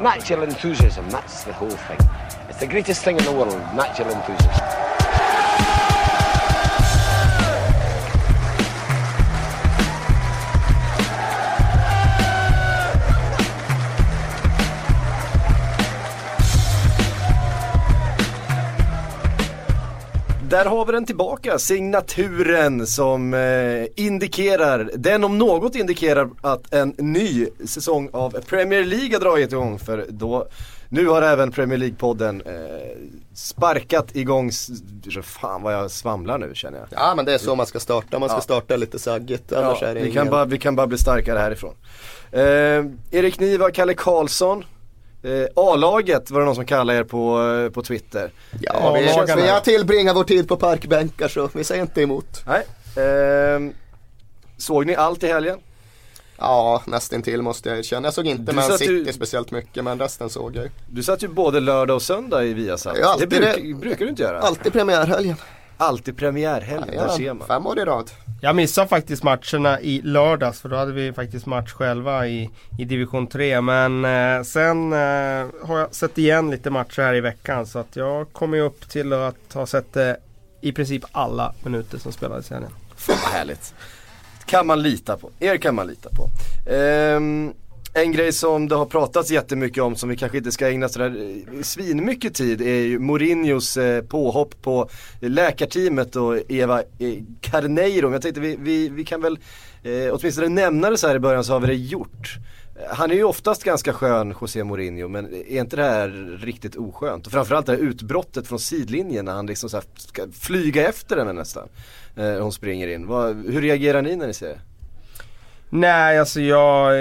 Natural enthusiasm, that's the whole thing. It's the greatest thing in the world, natural enthusiasm. Där har vi den tillbaka, signaturen som eh, indikerar, den om något indikerar att en ny säsong av Premier League har dragit igång för då nu har även Premier League-podden eh, sparkat igång, fan vad jag svamlar nu känner jag. Ja men det är så man ska starta, man ska ja. starta lite saggigt annars ja, är det vi, ingen... kan bara, vi kan bara bli starkare härifrån. Eh, Erik Niva, Kalle Karlsson, Eh, A-laget var det någon som kallade er på, eh, på Twitter. Ja, vi, vi har tillbringat vår tid på parkbänkar så vi säger inte emot. Nej. Eh, såg ni allt i helgen? Ja, nästintill måste jag erkänna. Jag såg inte Man City du... speciellt mycket men resten såg jag Du satt ju både lördag och söndag i Viasat. Ja, det bruk, det... brukar du inte göra. Alltid premiärhelgen. Alltid premiärhelgen, ja, där ser man. Fem år i rad. Jag missade faktiskt matcherna i lördags för då hade vi faktiskt match själva i, i division 3. Men eh, sen eh, har jag sett igen lite matcher här i veckan så att jag kommer upp till att ha sett eh, i princip alla minuter som spelades i helgen. Fan vad härligt. Kan man lita på. Er kan man lita på. Ehm, en grej som det har pratats jättemycket om som vi kanske inte ska ägna sådär eh, svinmycket tid är ju Mourinhos eh, påhopp på läkarteamet och Eva eh, Carneiro. Carneiro. Jag tänkte vi, vi, vi kan väl eh, åtminstone nämna det så här i början så har vi det gjort. Han är ju oftast ganska skön, José Mourinho, men är inte det här riktigt oskönt? Och framförallt det här utbrottet från sidlinjen när han liksom så ska flyga efter henne nästan. Eh, hon springer in. Vad, hur reagerar ni när ni ser det? Nej, alltså jag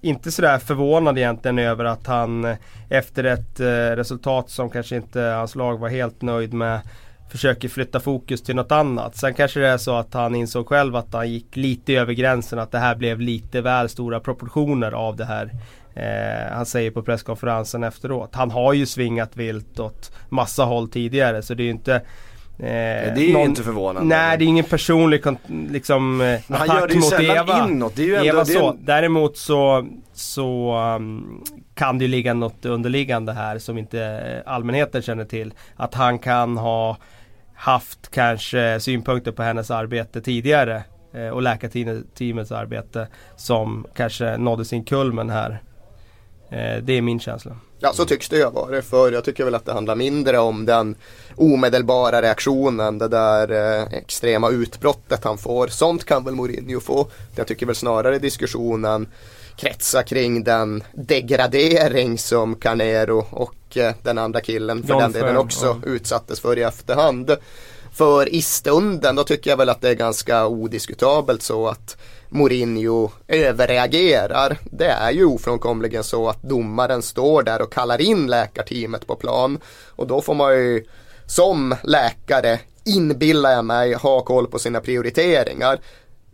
inte sådär förvånad egentligen över att han eh, efter ett eh, resultat som kanske inte hans lag var helt nöjd med försöker flytta fokus till något annat. Sen kanske det är så att han insåg själv att han gick lite över gränsen, att det här blev lite väl stora proportioner av det här. Eh, han säger på presskonferensen efteråt. Han har ju svingat vilt åt massa håll tidigare så det är ju inte Eh, det är ju någon, inte förvånande. Nej, det är ingen personlig liksom, eh, attack han gör det ju mot Eva. Inåt. Det är ju ändå, Eva så. Däremot så, så um, kan det ju ligga något underliggande här som inte eh, allmänheten känner till. Att han kan ha haft kanske synpunkter på hennes arbete tidigare eh, och läkarteamets arbete som kanske nådde sin kulmen här. Eh, det är min känsla. Ja, så tycks det ju ha varit. För jag tycker väl att det handlar mindre om den omedelbara reaktionen, det där eh, extrema utbrottet han får. Sånt kan väl Mourinho få. Jag tycker väl snarare diskussionen kretsar kring den degradering som Carnero och eh, den andra killen för John den delen också ja. utsattes för i efterhand. För i stunden då tycker jag väl att det är ganska odiskutabelt så att Mourinho överreagerar. Det är ju ofrånkomligen så att domaren står där och kallar in läkarteamet på plan. Och då får man ju som läkare, inbillar jag mig, ha koll på sina prioriteringar.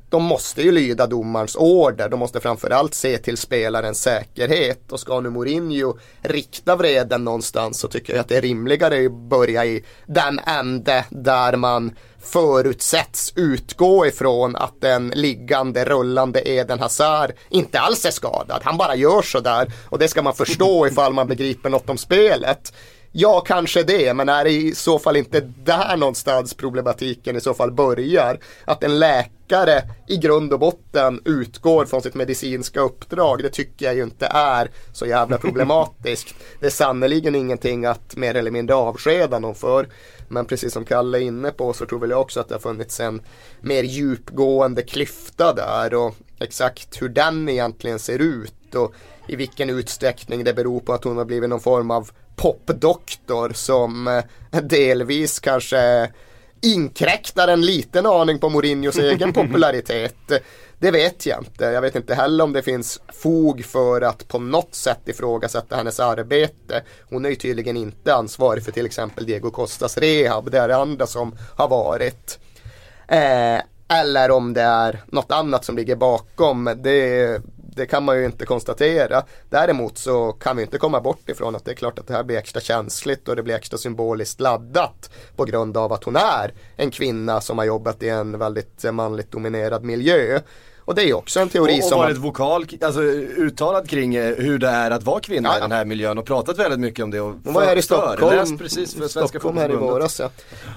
De måste ju lyda domarens order, de måste framförallt se till spelarens säkerhet. Och ska nu Mourinho rikta vreden någonstans så tycker jag att det är rimligare att börja i den ände där man förutsätts utgå ifrån att den liggande rullande Eden Hazard inte alls är skadad. Han bara gör sådär och det ska man förstå ifall man begriper något om spelet. Ja, kanske det, men är det i så fall inte där någonstans problematiken i så fall börjar? Att en läkare i grund och botten utgår från sitt medicinska uppdrag, det tycker jag ju inte är så jävla problematiskt. Det är sannerligen ingenting att mer eller mindre avskeda någon för. Men precis som Kalle är inne på så tror väl jag också att det har funnits en mer djupgående klyfta där och exakt hur den egentligen ser ut och i vilken utsträckning det beror på att hon har blivit någon form av popdoktor som eh, delvis kanske inkräktar en liten aning på Mourinhos egen popularitet. Det vet jag inte. Jag vet inte heller om det finns fog för att på något sätt ifrågasätta hennes arbete. Hon är ju tydligen inte ansvarig för till exempel Diego Costas rehab. Det är det andra som har varit. Eh, eller om det är något annat som ligger bakom. Det, det kan man ju inte konstatera. Däremot så kan vi inte komma bort ifrån att det är klart att det här blir extra känsligt och det blir extra symboliskt laddat på grund av att hon är en kvinna som har jobbat i en väldigt manligt dominerad miljö. Och det är också en teori och, och som... varit vokal, alltså uttalad kring eh, hur det är att vara kvinna Ja, i den här miljön och pratat väldigt mycket om det. Och Hon var här i Stockholm, precis för Svenska här i våras ja.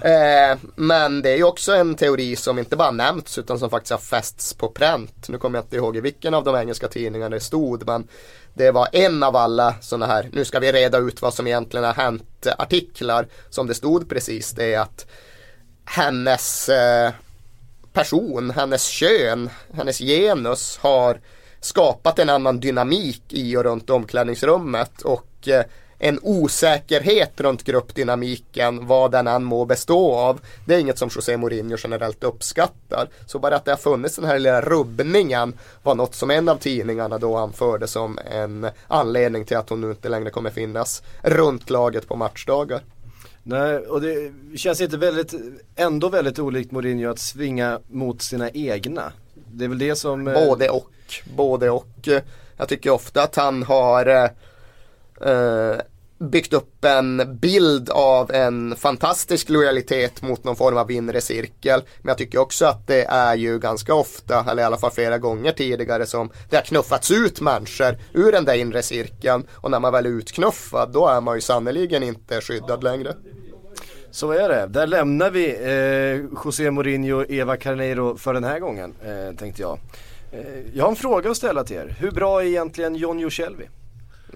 eh, Men det är ju också en teori som inte bara nämnts utan som faktiskt har fästs på pränt. Nu kommer jag inte ihåg i vilken av de engelska tidningarna det stod men det var en av alla sådana här, nu ska vi reda ut vad som egentligen har hänt artiklar som det stod precis det är att hennes eh, person, hennes kön, hennes genus har skapat en annan dynamik i och runt omklädningsrummet och eh, en osäkerhet runt gruppdynamiken, vad den än må bestå av. Det är inget som José Mourinho generellt uppskattar. Så bara att det har funnits den här lilla rubbningen var något som en av tidningarna då anförde som en anledning till att hon nu inte längre kommer finnas runt laget på matchdagar. Nej, och det känns inte väldigt, ändå väldigt olikt Mourinho att svinga mot sina egna. Det är väl det som... eh, Både och. Både och. Jag tycker ofta att han har eh, eh, byggt upp en bild av en fantastisk lojalitet mot någon form av inre cirkel. Men jag tycker också att det är ju ganska ofta, eller i alla fall flera gånger tidigare som det har knuffats ut människor ur den där inre cirkeln. Och när man väl är utknuffad då är man ju sannerligen inte skyddad längre. Så är det. Där lämnar vi eh, José Mourinho och Eva Carneiro för den här gången, eh, tänkte jag. Eh, jag har en fråga att ställa till er. Hur bra är egentligen John Joselvi?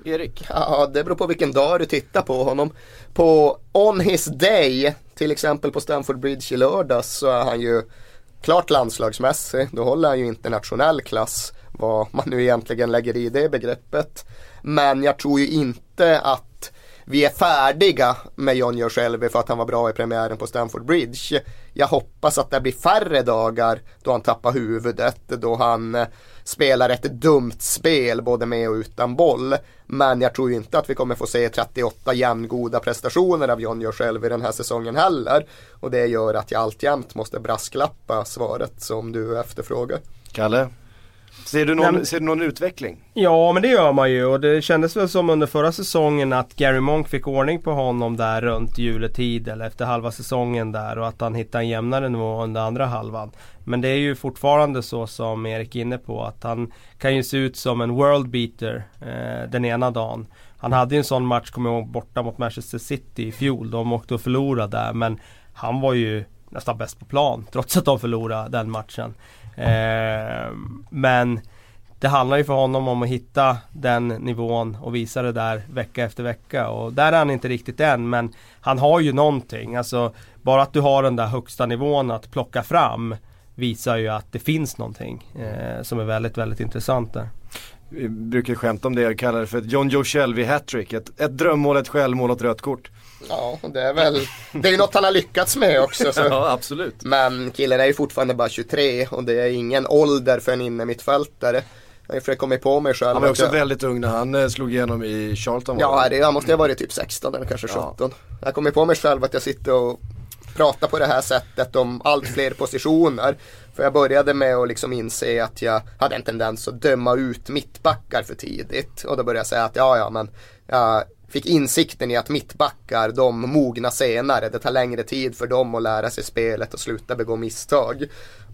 Erik? Ja, det beror på vilken dag du tittar på honom. På On His Day, till exempel på Stamford Bridge i lördags, så är han ju klart landslagsmässig. Då håller han ju internationell klass, vad man nu egentligen lägger i det begreppet. Men jag tror ju inte att vi är färdiga med John Joselvi för att han var bra i premiären på Stamford Bridge. Jag hoppas att det blir färre dagar då han tappar huvudet, då han eh, spelar ett dumt spel både med och utan boll. Men jag tror inte att vi kommer få se 38 jämngoda prestationer av John Joselvi den här säsongen heller. Och det gör att jag alltjämt måste brasklappa svaret som du efterfrågar. Kalle? Ser du någon, men- ser du någon utveckling? Ja men det gör man ju och det kändes väl som under förra säsongen att Gary Monk fick ordning på honom där runt juletid eller efter halva säsongen där och att han hittade en jämnare nivå under andra halvan. Men det är ju fortfarande så som Erik är inne på att han kan ju se ut som en world beater eh, den ena dagen. Han hade ju en sån match, kommer jag ihåg, borta mot Manchester City i fjol. De åkte och förlorade där men han var ju nästan bäst på plan trots att de förlorade den matchen. Eh, men det handlar ju för honom om att hitta den nivån och visa det där vecka efter vecka och där är han inte riktigt än men han har ju någonting. Alltså bara att du har den där högsta nivån att plocka fram visar ju att det finns någonting eh, som är väldigt, väldigt intressant där. Vi brukar skämta om det och kallar det för ett John Joe Shelby hattrick. Ett, ett drömmål, ett självmål och ett rött kort. Ja, det är väl, det är ju något han har lyckats med också. Så. Ja, absolut. Men killen är ju fortfarande bara 23 och det är ingen ålder för en innermittfältare. Jag har försökt komma på mig själv. Han var också jag- väldigt ung när han eh, slog igenom i Charlton. Ja, det? jag måste ha varit typ 16 eller kanske Ja. 17. Jag kommer på mig själv att jag sitter och pratar på det här sättet om allt fler positioner. För jag började med att liksom inse att jag hade en tendens att döma ut mittbackar för tidigt. Och då började jag säga att ja, ja, men jag fick insikten i att mittbackar, de mognar senare. Det tar längre tid för dem att lära sig spelet och sluta begå misstag.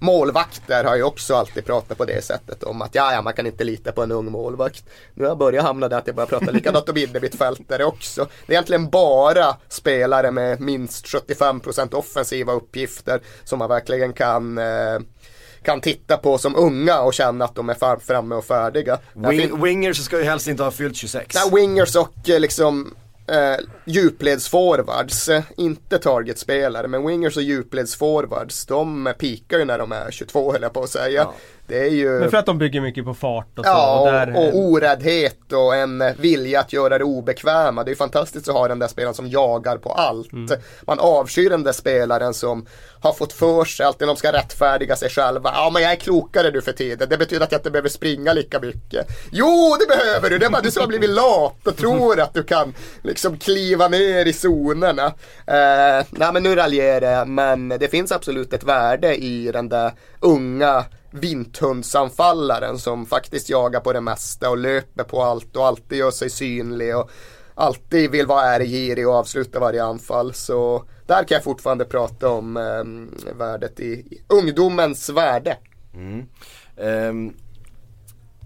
Målvakter har ju också alltid pratat på det sättet om att ja, ja, man kan inte lita på en ung målvakt. Nu har jag börjat hamna där att jag börjar prata likadant om innermittfältare också. Det är egentligen bara spelare med minst 75% offensiva uppgifter som man verkligen kan eh, kan titta på som unga och känna att de är framme och färdiga. Wing, wingers ska ju helst inte ha fyllt 26. Nej, wingers och eh, liksom eh, djupledsforwards, eh, inte targetspelare, men wingers och djupledsforwards, de pikar ju när de är 22 höll jag på att säga. Ja. Det är ju... Men för att de bygger mycket på fart och så. Ja, och och, där, och oräddhet och en vilja att göra det obekväma. Det är fantastiskt att ha den där spelaren som jagar på allt. Mm. Man avskyr den där spelaren som har fått för sig, alltid de ska rättfärdiga sig själva. Ja, men jag är klokare nu för tiden. Det betyder att jag inte behöver springa lika mycket. Jo, det behöver du! Det är bara du som har blivit lat och tror att du kan liksom kliva ner i zonerna. Eh, nej, men nu raljerar jag, men det finns absolut ett värde i den där unga vinthundsanfallaren som faktiskt jagar på det mesta och löper på allt och alltid gör sig synlig och alltid vill vara ärgirig och avsluta varje anfall. Så där kan jag fortfarande prata om eh, värdet i, i ungdomens värde. Um,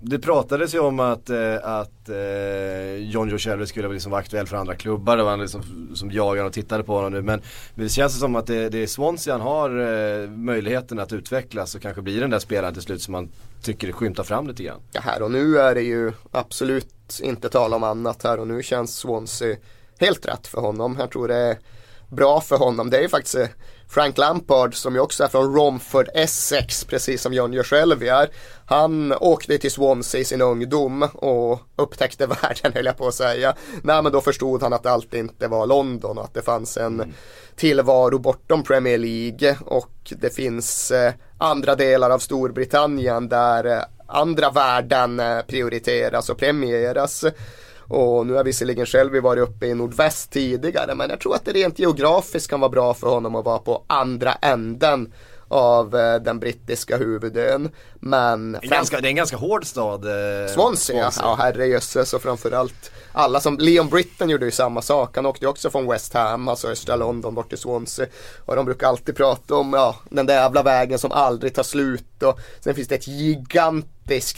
det pratades ju om att, eh, att eh, John Joe Shelby skulle liksom vara aktuell för andra klubbar. Det var han liksom, som jagade och tittade på honom nu. Men, men det känns som att det, det är Swansea han har eh, möjligheten att utvecklas och kanske blir den där spelaren till slut som man tycker skymtar fram lite grann. Ja, här och nu är det ju absolut inte tal om annat. Här och nu känns Swansea helt rätt för honom. Jag tror det är bra för honom. Det är ju faktiskt eh, Frank Lampard som ju också är från Romford, Essex, precis som John själv är. Han åkte till Swansea i sin ungdom och upptäckte världen höll jag på att säga. Nej men då förstod han att allt inte var London och att det fanns en mm. tillvaro bortom Premier League och det finns eh, andra delar av Storbritannien där eh, andra värden prioriteras och premieras. Och nu har visserligen själv varit uppe i nordväst tidigare men jag tror att det rent geografiskt kan vara bra för honom att vara på andra änden av eh, den brittiska huvudön. Men det är, ganska, det är en ganska hård stad. Eh, Swansea, Swansea. ja herrejösses och framförallt alla som, Leon Britton gjorde ju samma sak. Han åkte ju också från West Ham, alltså östra London bort till Swansea. Och de brukar alltid prata om, ja, den där jävla vägen som aldrig tar slut. Och sen finns det ett gigantiskt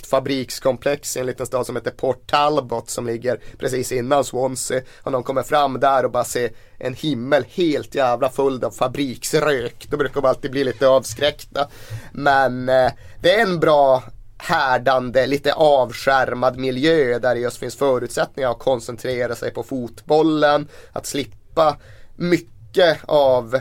fabrikskomplex i en liten stad som heter Port Talbot som ligger precis innan Swansea. Och de kommer fram där och bara ser en himmel helt jävla full av fabriksrök. Då brukar de alltid bli lite avskräckta. Men eh, det är en bra härdande, lite avskärmad miljö där det just finns förutsättningar att koncentrera sig på fotbollen, att slippa mycket av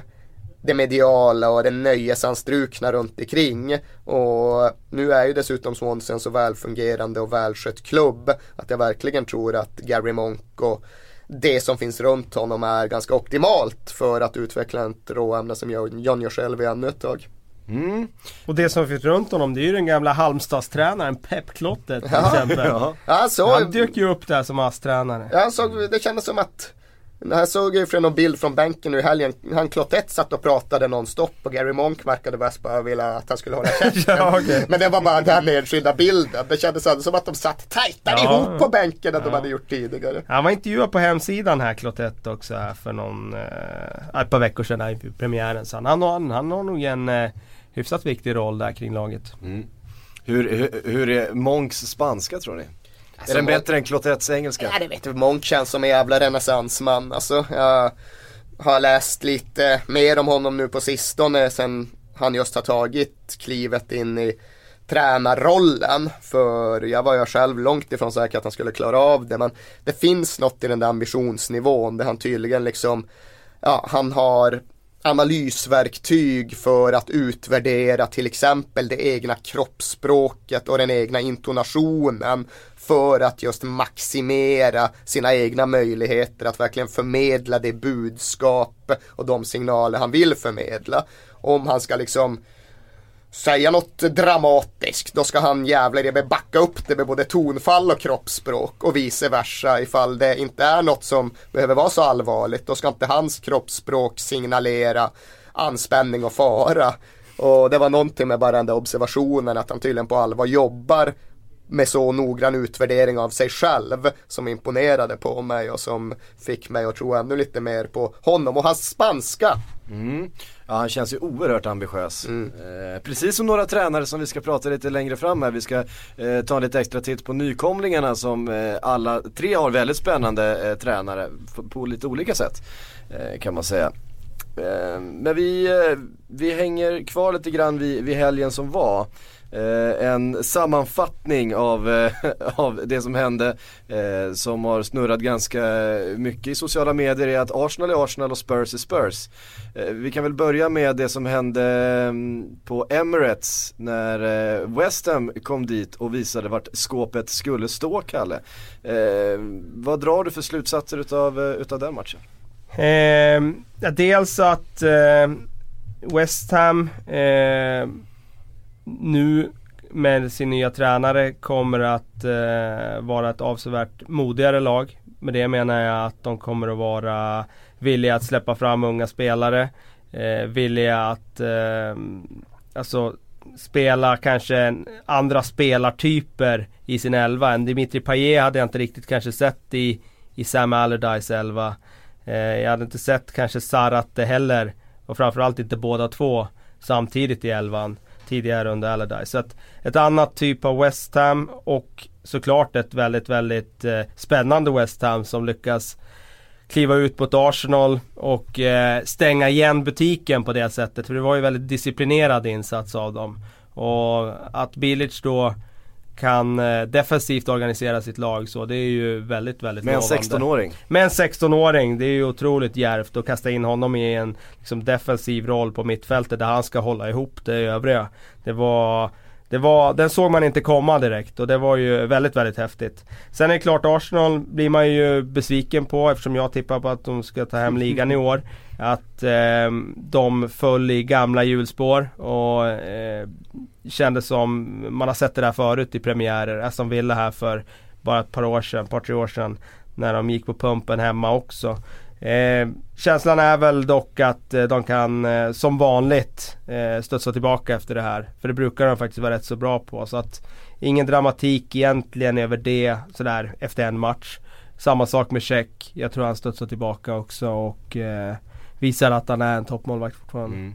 det mediala och det nöjesanstrukna runt omkring. Och nu är ju dessutom Swansea en så välfungerande och välskött klubb att jag verkligen tror att Gary Monk och det som finns runt honom är ganska optimalt för att utveckla ett råämne som John gör själv i ännu ett tag. Mm. Och det som finns runt honom det är ju den gamla Halmstadstränaren Pep Klottet till ja. exempel. Ja. Alltså, Han dök ju upp där som ASS-tränare. Ja, såg, det kändes som att jag såg ju från någon bild från bänken nu i helgen. Han Klottet satt och pratade nonstop och Gary Monk verkade bäst bara vilja att han skulle hålla käften. ja, okay. Men det var bara den enskilda bilden. Det kändes som att de satt tajtare ja, ihop på bänken än ja. de hade gjort tidigare. Han var intervjuad på hemsidan här Klottet också här för någon, eh, ett par veckor sedan i premiären. Så han, han, han har nog en eh, hyfsat viktig roll där kring laget. Mm. Hur, hur, hur, är Monks spanska tror ni? Alltså, är den bättre än Clotettes engelska? Ja det vet du, Monk känns som en jävla renässansman alltså. Jag har läst lite mer om honom nu på sistone sen han just har tagit klivet in i tränarrollen. För jag var ju själv långt ifrån säker att han skulle klara av det. Men det finns något i den där ambitionsnivån där han tydligen liksom, ja han har analysverktyg för att utvärdera till exempel det egna kroppsspråket och den egna intonationen för att just maximera sina egna möjligheter att verkligen förmedla det budskap och de signaler han vill förmedla. Om han ska liksom säga något dramatiskt, då ska han jävlar med backa upp det med både tonfall och kroppsspråk och vice versa. Ifall det inte är något som behöver vara så allvarligt, då ska inte hans kroppsspråk signalera anspänning och fara. Och det var någonting med bara den där observationen att han tydligen på allvar jobbar med så noggrann utvärdering av sig själv som imponerade på mig och som fick mig att tro ännu lite mer på honom och hans spanska. Mm. Ja han känns ju oerhört ambitiös. Mm. Eh, precis som några tränare som vi ska prata lite längre fram här. Vi ska eh, ta en lite extra titt på nykomlingarna som eh, alla tre har väldigt spännande eh, tränare på lite olika sätt. Eh, kan man säga. Eh, men vi, vi hänger kvar lite grann vid, vid helgen som var. Eh, en sammanfattning av, eh, av det som hände eh, som har snurrat ganska mycket i sociala medier är att Arsenal är Arsenal och Spurs är Spurs. Eh, vi kan väl börja med det som hände mm, på Emirates när eh, West Ham kom dit och visade vart skåpet skulle stå Kalle. Eh, vad drar du för slutsatser utav, eh, utav den matchen? Eh, ja, dels att eh, West Ham eh, nu med sin nya tränare kommer att eh, vara ett avsevärt modigare lag. Med det menar jag att de kommer att vara villiga att släppa fram unga spelare. Eh, villiga att eh, alltså spela kanske andra spelartyper i sin elva. En Dimitri Payet hade jag inte riktigt kanske sett i, i Sam Allardyce elva. Eh, jag hade inte sett kanske Sarate heller. Och framförallt inte båda två samtidigt i elvan tidigare under Allardyce. Så att ett annat typ av West Ham och såklart ett väldigt, väldigt eh, spännande West Ham som lyckas kliva ut mot Arsenal och eh, stänga igen butiken på det sättet. För det var ju väldigt disciplinerad insats av dem. Och att Bilic då kan eh, defensivt organisera sitt lag så det är ju väldigt, väldigt Med en lovande. 16-åring. Med en 16-åring, det är ju otroligt djärvt att kasta in honom i en liksom, defensiv roll på mittfältet där han ska hålla ihop det övriga. Det var det var, den såg man inte komma direkt och det var ju väldigt, väldigt häftigt. Sen är det klart Arsenal blir man ju besviken på eftersom jag tippar på att de ska ta hem ligan i år. Att eh, de föll i gamla hjulspår och eh, kändes som, man har sett det där förut i premiärer. Aston Villa här för bara ett par år sedan, par tre år sedan. När de gick på pumpen hemma också. Eh, känslan är väl dock att eh, de kan eh, som vanligt eh, studsa tillbaka efter det här. För det brukar de faktiskt vara rätt så bra på. Så att ingen dramatik egentligen över det sådär efter en match. Samma sak med Check. Jag tror han studsar tillbaka också och eh, visar att han är en toppmålvakt fortfarande. Mm.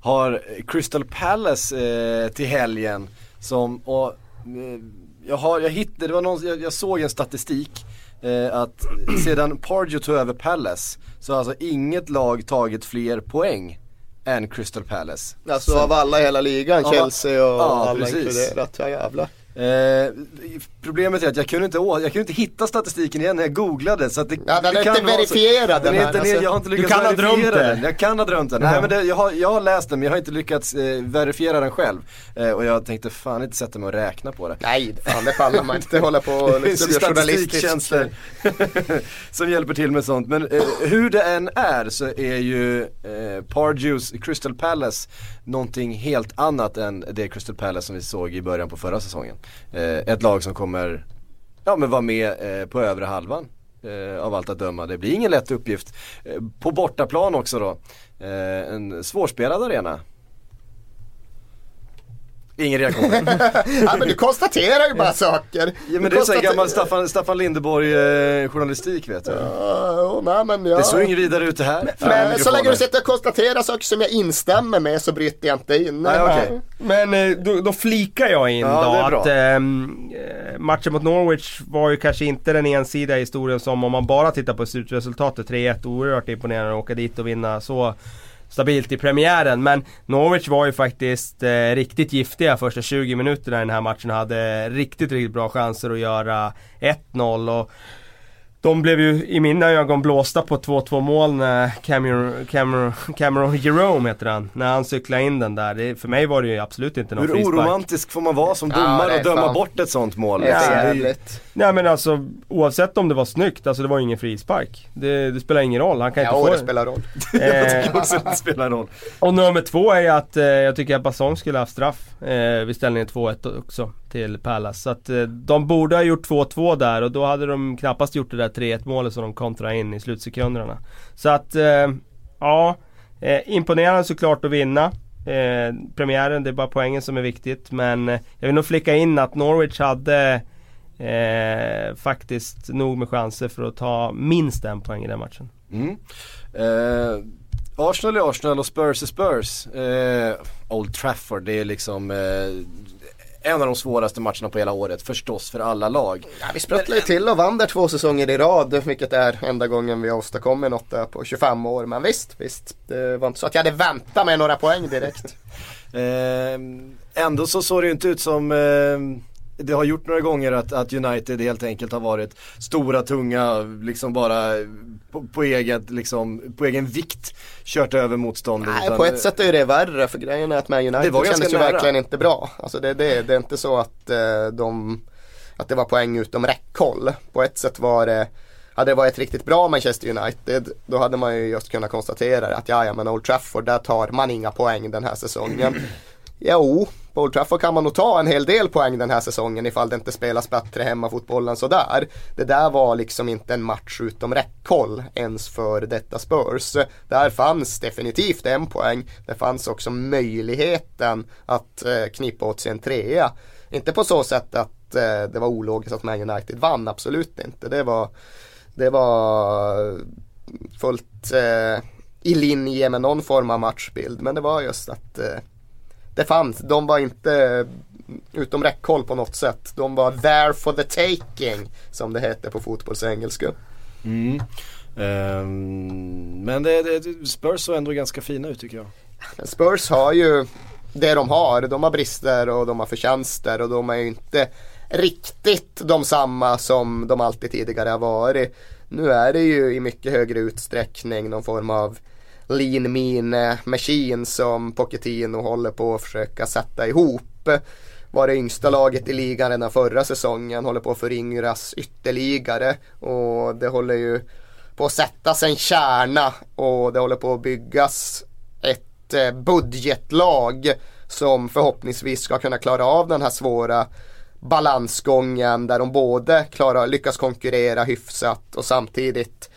Har Crystal Palace eh, till helgen som, och, eh, jag, har, jag hittade, det var någon, jag, jag såg en statistik eh, att sedan Pardew tog över Palace så har alltså inget lag tagit fler poäng än Crystal Palace. Alltså Så- av alla i hela ligan, Chelsea och ja, alla precis. inkluderat. Ja jävlar. Eh, problemet är att jag kunde, inte, jag kunde inte hitta statistiken igen när jag googlade så att det, Ja, den det är kan inte verifierad, den den är, här, den är, alltså. Jag har inte lyckats kan ha drömt det. den. Jag kan ha drömt den. Ja. Nej men det, jag, har, jag har läst den men jag har inte lyckats eh, verifiera den själv. Eh, och jag tänkte fan inte sätta mig och räkna på det. Nej, fan det pallar man inte hålla på och liksom statistiktjänster som hjälper till med sånt. Men eh, hur det än är så är ju eh, Pardews Crystal Palace någonting helt annat än det Crystal Palace som vi såg i början på förra säsongen. Eh, ett lag som kommer, ja men vara med eh, på övre halvan. Eh, av allt att döma. Det blir ingen lätt uppgift. Eh, på bortaplan också då. Eh, en svårspelad arena. Ingen reaktion. Ja men du konstaterar ju bara saker. Ja men det är så här gammal Staffan, Staffan Lindeborg eh, journalistik vet du. Ja, nej, men ja. Det såg inget vidare ut det här. Men Fram så länge du sitter och konstaterar saker som jag instämmer med så bryter jag inte in. Nej, okej. Men eh, då, då flikar jag in Ja, då det är bra. att ehm, eh, matchen mot Norwich var ju kanske inte den ensidiga historien som om man bara tittar på slutresultatet 3-1 oerhört imponerande att åka dit och vinna så stabilt i premiären. Men Norwich var ju faktiskt eh, riktigt giftiga första 20 minuterna i den här matchen och hade riktigt, riktigt bra chanser att göra 1-0. Och de blev ju i mina ögon blåsta på 2-2 mål när Cameron, Cameron, Cameron Jerome heter han. När han cyklade in den där. Det, för mig var det ju absolut inte någon Hur frispark. oromantisk får man vara som Ja, domare det är och döma fan. bort ett sånt mål? Det är Liksom, det. Nej men alltså oavsett om det var snyggt, alltså det var ju ingen frispark. Det, det spelar ingen roll, han kan Ja, inte det få spelar roll. Jag Eh, tycker också att det spelar roll. och nummer två är att eh, jag tycker att Basson skulle ha haft straff eh, vid ställningen 2-1 också till Palace. Så att eh, de borde ha gjort 2-2 där och då hade de knappast gjort det där 3-1 målet som de kontrade in i slutsekunderna. Så att, eh, ja. Eh, imponerande såklart att vinna. Eh, premiären, det är bara poängen som är viktigt. Men eh, jag vill nog flicka in att Norwich hade eh, faktiskt nog med chanser för att ta minst en poäng i den matchen. Mm. Eh, Arsenal är Arsenal och Spurs är Spurs. Eh, Old Trafford, det är liksom eh, en av de svåraste matcherna på hela året förstås för alla lag. Ja, vi sprattlade ju till och vann där två säsonger i rad, vilket är enda gången vi har åstadkommit något där på 25 år. Men visst, visst. Det var inte så att jag hade väntat mig några poäng direkt. Eh, ändå så såg det ju inte ut som eh, det har gjort några gånger att, att United helt enkelt har varit stora, tunga, liksom bara på, på, eget, liksom, på egen vikt kört över motståndet. Nej, på ett sätt är det värre för grejen är att Det United var ganska kändes ju nära. verkligen inte bra. Alltså det, det, det är inte så att eh, de att det var poäng utom räckhåll. På ett sätt var det hade det varit riktigt bra Manchester United då hade man ju just kunnat konstatera att ja, ja men Old Trafford där tar man inga poäng den här säsongen. Jo, på Old Trafford kan man nog ta en hel del poäng den här säsongen ifall det inte spelas bättre hemmafotbollen sådär. Det där var liksom inte en match utom räckhåll ens för detta Spurs. Där fanns definitivt en poäng. Det fanns också möjligheten att eh, knipa åt sig en trea. Inte på så sätt att eh, det var ologiskt att Man United vann, absolut inte. Det var, det var fullt eh, i linje med någon form av matchbild. Men det var just att eh, det fanns, de var inte utom räckhåll på något sätt. De var there for the taking som det heter på fotbollsengelska. Mm. Um, men det, det, Spurs såg ändå ganska fina ut tycker jag. Spurs har ju det de har. De har brister och de har förtjänster och de är ju inte riktigt de samma som de alltid tidigare har varit. Nu är det ju i mycket högre utsträckning någon form av lean mean machine som Pochettino håller på att försöka sätta ihop. Var det yngsta laget i ligan redan förra säsongen, håller på att föryngras ytterligare och det håller ju på att sättas en kärna och det håller på att byggas ett eh, budgetlag som förhoppningsvis ska kunna klara av den här svåra balansgången där de både klarar, lyckas konkurrera hyfsat och samtidigt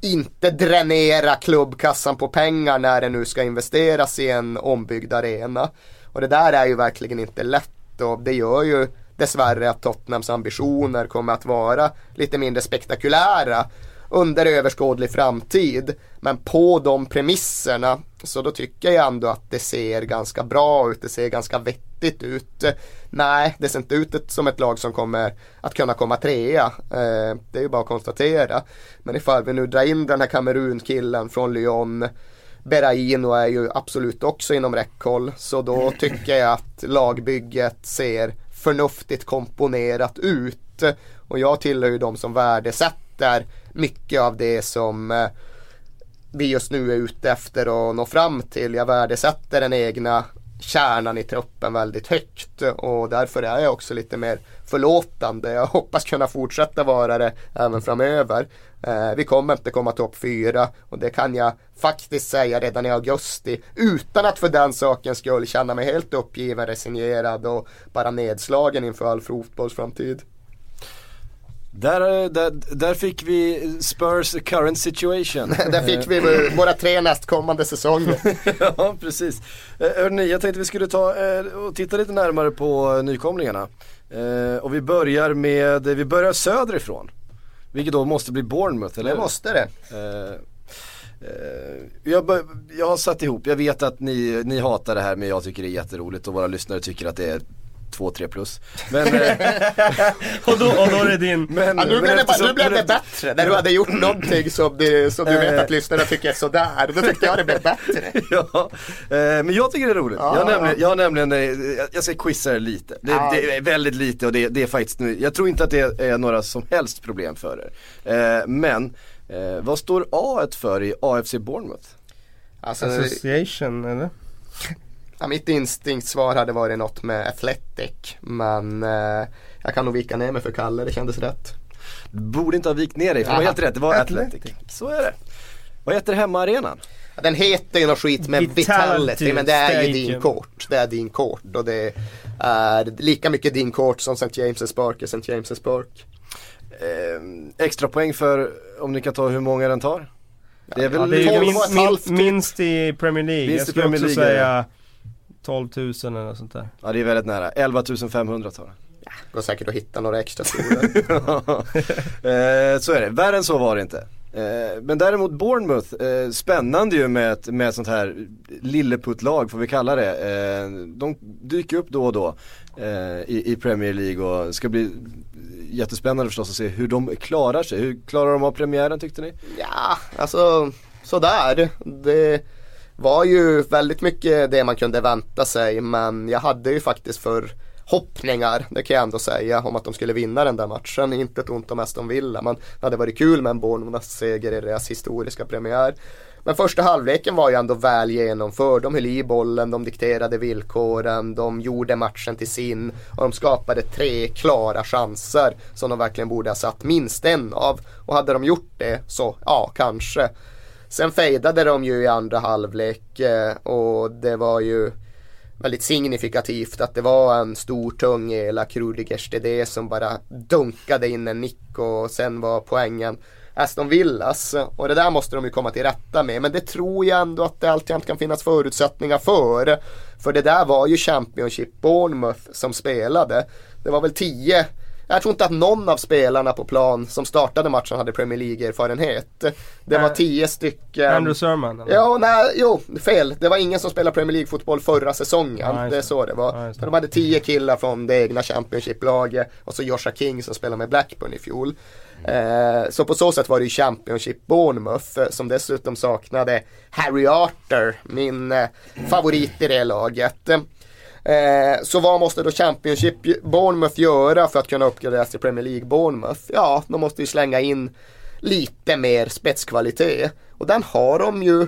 inte dränera klubbkassan på pengar när det nu ska investeras i en ombyggd arena. Och det där är ju verkligen inte lätt och det gör ju dessvärre att Tottenhams ambitioner kommer att vara lite mindre spektakulära under överskådlig framtid. Men på de premisserna så då tycker jag ändå att det ser ganska bra ut, det ser ganska vettigt ut. Nej, det ser inte ut som ett lag som kommer att kunna komma trea. Eh, det är ju bara att konstatera. Men ifall vi nu drar in den här Kamerun-killen från Lyon Berraino är ju absolut också inom räckhåll. Så då tycker jag att lagbygget ser förnuftigt komponerat ut. Och jag tillhör ju de som värdesätter mycket av det som eh, vi just nu är ute efter att nå fram till. Jag värdesätter den egna kärnan i truppen väldigt högt och därför är jag också lite mer förlåtande. Jag hoppas kunna fortsätta vara det även framöver. Eh, vi kommer inte komma topp fyra och det kan jag faktiskt säga redan i augusti utan att för den sakens skull känna mig helt uppgiven, resignerad och bara nedslagen inför all fotbollsframtid. Där, där, där fick vi Spurs current situation. där fick vi våra tre nästkommande säsonger. ja, precis. Eh, hörni, jag tänkte vi skulle ta eh, och titta lite närmare på nykomlingarna. Eh, och vi börjar med, vi börjar söderifrån. Vilket då måste bli Bournemouth, eller Det måste det. Jag, jag, har satt ihop, jag vet att ni, ni hatar det här men jag tycker det är jätteroligt och våra lyssnare tycker att det är 2-3 plus. Men, eh, och, då, och då är det din... Men, ja, nu, blev det, nu blev det bättre. När du hade gjort någonting som, det, som du vet att lyssnarna tycker är sådär. Då tyckte jag det blev bättre. ja, eh, men jag tycker det är roligt. Ja, jag, nämligen, jag nämligen, eh, jag ska quizza er lite. Det, ja. det, är väldigt lite och det, det är faktiskt, jag tror inte att det är några som helst problem för er. Men, vad står A för i AFC Bournemouth? Alltså, Association eller? Ja, mitt instinktsvar hade varit något med Athletic. Men eh, jag kan nog vika ner mig för Kalle, det kändes rätt. Du borde inte ha vikt ner dig, för det var helt rätt. Det var Athletic. Athletic. Så är det. Vad heter hemmaarenan? Ja, den heter ju något skit med Vitality, Vitality men det är Stadium. ju din kort. Det är din kort och det är lika mycket din kort som St. James' Park är St. James' Park. Eh, extra poäng för om ni kan ta hur många den tar? Det är väl ja, det är min, min, minst i Premier League. Minst jag skulle också säga 12 000 eller något sånt där. Ja det är väldigt nära, 11 500 tar det. Ja, går säkert att hitta några extra skolor. eh, så är det, värre än så var det inte. Eh, men däremot Bournemouth, eh, spännande ju med ett, med ett sånt här lilleputtlag får vi kalla det. Eh, de dyker upp då och då eh, i, i, Premier League och ska bli jättespännande förstås att se hur de klarar sig. Hur klarar de av premiären tyckte ni? Ja, alltså sådär. Det var ju väldigt mycket det man kunde vänta sig men jag hade ju faktiskt för hoppningar, det kan jag ändå säga, om att de skulle vinna den där matchen. Inte ett ont om Aston Villa, men det hade varit kul med en Bournemouth-seger i deras historiska premiär. Men första halvleken var ju ändå väl genomförd. De höll i bollen, de dikterade villkoren, de gjorde matchen till sin och de skapade tre klara chanser som de verkligen borde ha satt minst en av. Och hade de gjort det så, ja, kanske. Sen fejdade de ju i andra halvlek eh, och det var ju väldigt signifikativt att det var en stor tung elak Rudiger som bara dunkade in en nick och sen var poängen Aston Villas och det där måste de ju komma till rätta med men det tror jag ändå att det alltid kan finnas förutsättningar för. För det där var ju Championship Bournemouth som spelade. Det var väl tio jag tror inte att någon av spelarna på plan som startade matchen hade Premier League-erfarenhet. Det var tio stycken. Andrew Sermon? Eller? Ja, nej, jo, fel. Det var ingen som spelade Premier League-fotboll förra säsongen. Ja, det är så det var. Just de hade tio killar från det egna Championship-laget och så Joshua King som spelade med Blackburn i fjol. Eh, så på så sätt var det ju Championship Bournemouth eh, som dessutom saknade Harry Arter, min eh, favorit i det laget. Eh, så vad måste då Championship Bournemouth göra för att kunna uppgraderas till Premier League Bournemouth? Ja, de måste ju slänga in lite mer spetskvalitet. Och den har de ju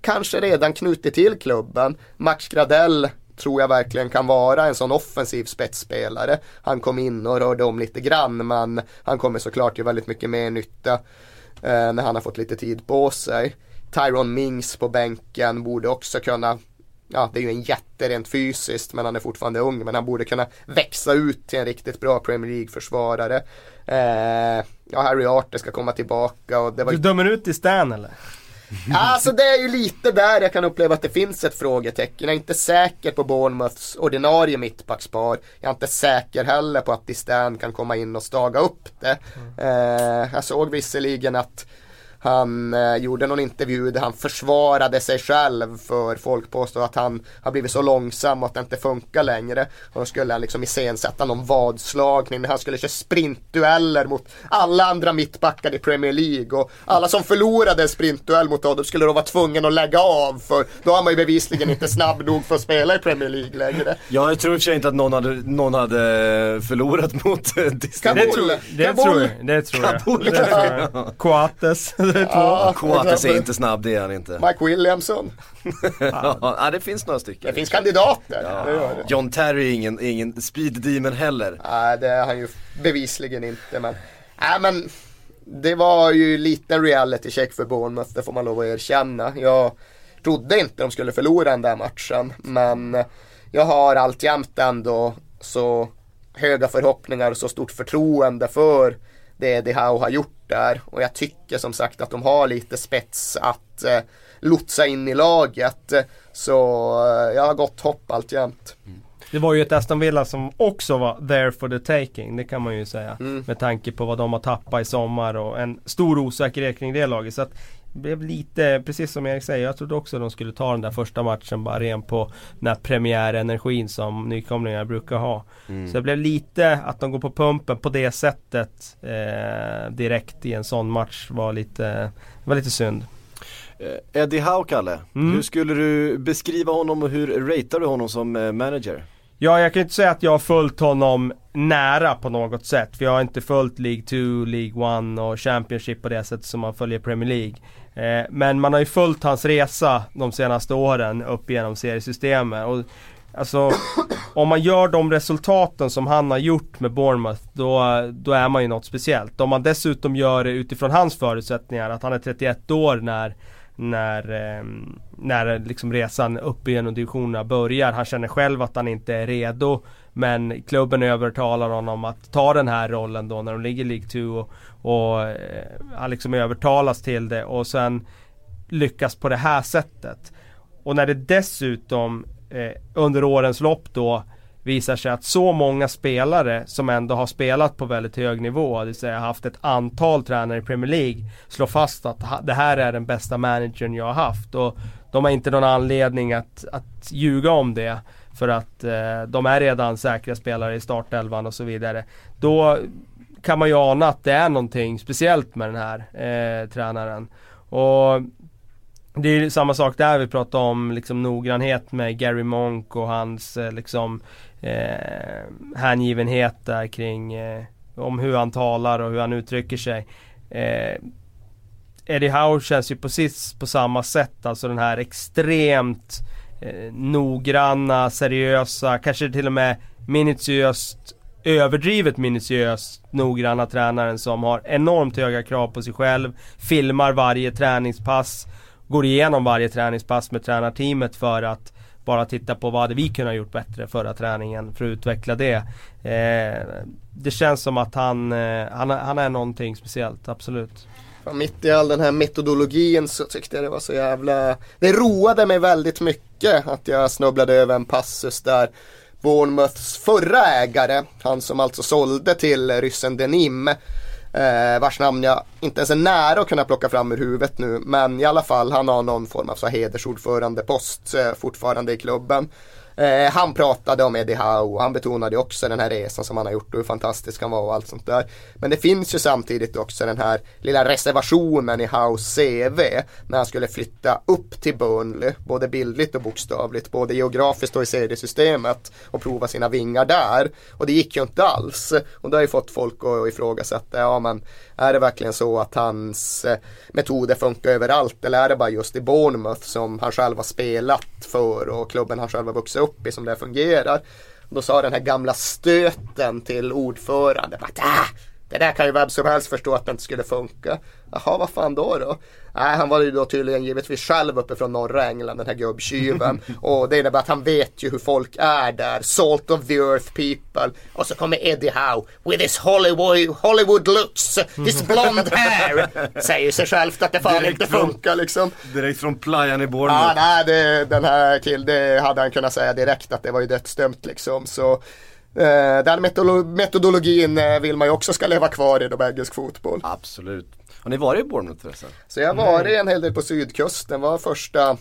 kanske redan knutit till klubben. Max Gradell tror jag verkligen kan vara en sån offensiv spetsspelare. Han kom in och rörde om lite grann men han kommer såklart göra väldigt mycket mer nytta eh, när han har fått lite tid på sig. Tyron Mings på bänken borde också kunna Ja, det är ju en jätte rent fysiskt men han är fortfarande ung men han borde kunna växa ut till en riktigt bra Premier League-försvarare. Eh, ja, Harry Arter ska komma tillbaka och det var Du dömer ut i Stan eller? Alltså det är ju lite där jag kan uppleva att det finns ett frågetecken. Jag är inte säker på Bournemouths ordinarie mittbackspar. Jag är inte säker heller på att Distan kan komma in och staga upp det. Eh, jag såg visserligen att han eh, gjorde någon intervju där han försvarade sig själv för folk påstår att han har blivit så långsam och att det inte funkar längre. Och då skulle han liksom iscensätta någon vadslagning när han skulle köra sprintdueller mot alla andra mittbackar i Premier League. Och alla som förlorade en sprintduell mot honom skulle då vara tvungen att lägga av för då har man ju bevisligen inte snabb nog för att spela i Premier League längre. Ja, jag tror i och för sig inte att någon hade, någon hade förlorat mot eh, Disney. Kabul. Det tror, det Kabul. tror jag. Det tror jag. Kabul. Det tror jag. Coates. Det är två. Ja, Coates är inte snabb, det är han inte. Mike Williamson. ja, det finns några stycken. Det finns kandidater. Det det. John Terry är ingen, ingen speed demon heller. Nej, det är han ju bevisligen inte. Men, nej, men det var ju lite reality check för Bournemouth, det får man lov att erkänna. Jag trodde inte de skulle förlora den där matchen, men jag har alltjämt ändå så höga förhoppningar och så stort förtroende för det Eddie Howe har gjort där. Och jag tycker som sagt att de har lite spets att eh, lotsa in i laget. Så eh, jag har gott hopp alltjämt. Det var ju ett Aston Villa som också var there for the taking. Det kan man ju säga. Mm. Med tanke på vad de har tappat i sommar och en stor osäkerhet kring det laget. Så att blev lite, precis som Erik säger, jag trodde också att de skulle ta den där första matchen bara ren på den här premiärenergin som nykomlingar brukar ha. Så det blev lite att de går på pumpen på det sättet eh, direkt i en sån match var lite, var lite synd. Eh, Eddie Howe, Kalle. Mm. Hur skulle du beskriva honom och hur ratear du honom som eh, manager? Ja, jag kan inte säga att jag har följt honom nära på något sätt. För jag har inte följt League 2, League 1 och Championship på det sättet som man följer Premier League. Eh, men man har ju följt hans resa de senaste åren upp genom seriesystemet. Och, alltså, om man gör de resultaten som han har gjort med Bournemouth, då, då är man ju något speciellt. Om man dessutom gör det utifrån hans förutsättningar, att han är 31 år när när, eh, när liksom resan upp genom divisionerna börjar. Han känner själv att han inte är redo. Men klubben övertalar honom att ta den här rollen då när de ligger i League 2. Och, och eh, han liksom övertalas till det och sen lyckas på det här sättet. Och när det dessutom eh, under årens lopp då visar sig att så många spelare som ändå har spelat på väldigt hög nivå, det vill säga haft ett antal tränare i Premier League, slår fast att det här är den bästa managern jag har haft. Och de har inte någon anledning att, att ljuga om det. För att eh, de är redan säkra spelare i startelvan och så vidare. Då kan man ju ana att det är någonting speciellt med den här eh, tränaren. Och det är ju samma sak där vi pratar om liksom noggrannhet med Gary Monk och hans eh, liksom eh, hängivenhet där kring eh, om hur han talar och hur han uttrycker sig. Eh, Eddie Howe känns ju precis på samma sätt, alltså den här extremt eh, noggranna, seriösa, kanske till och med minutiöst överdrivet minutiöst noggranna tränaren som har enormt höga krav på sig själv, filmar varje träningspass, går igenom varje träningspass med tränarteamet för att bara titta på vad hade vi kunnat gjort bättre förra träningen för att utveckla det. Eh, det känns som att han, eh, han, han är någonting speciellt, absolut. Mitt i all den här metodologin så tyckte jag det var så jävla Det roade mig väldigt mycket att jag snubblade över en passus där Bournemouths förra ägare, han som alltså sålde till ryssen Denim. Eh, vars namn jag inte ens är nära att kunna plocka fram ur huvudet nu. Men i alla fall, han har någon form av så hedersordförande post eh, fortfarande i klubben. Eh, han pratade om Eddie Howe och han betonade också den här resan som han har gjort och hur fantastisk han var och allt sånt där. Men det finns ju samtidigt också den här lilla reservationen i Howes CV när han skulle flytta upp till Burnley, både bildligt och bokstavligt, både geografiskt och i seriesystemet och prova sina vingar där. Och det gick ju inte alls. Och det har ju fått folk att ifrågasätta, ja men är det verkligen så att hans eh, metoder funkar överallt eller är det bara just i Bournemouth som han själv har spelat för och klubben han själv har vuxit upp i som det fungerar. Då sa den här gamla stöten till ordförande att ah, det där kan ju vem som helst förstå att det inte skulle funka. Jaha, vad fan då då? Nej, han var ju då tydligen givetvis själv uppe från norra England, den här gubbtjuven. och det innebär att han vet ju hur folk är där. Salt of the earth people. Och så kommer Eddie Howe with his Hollywood, Hollywood looks, his blond hair. Säger sig självt att det fan Direkt inte från- funkar liksom. Direkt från playan i Bournemouth. Ja, nej, det, den här killen, det hade han kunnat säga direkt att det var ju dödsdömt liksom. Så den metodolo- metodologin eh, vill man ju också ska leva kvar i belgisk fotboll. Absolut. Har ni varit i Bournemouth förresten? Så jag har varit en hel del på sydkusten. var första,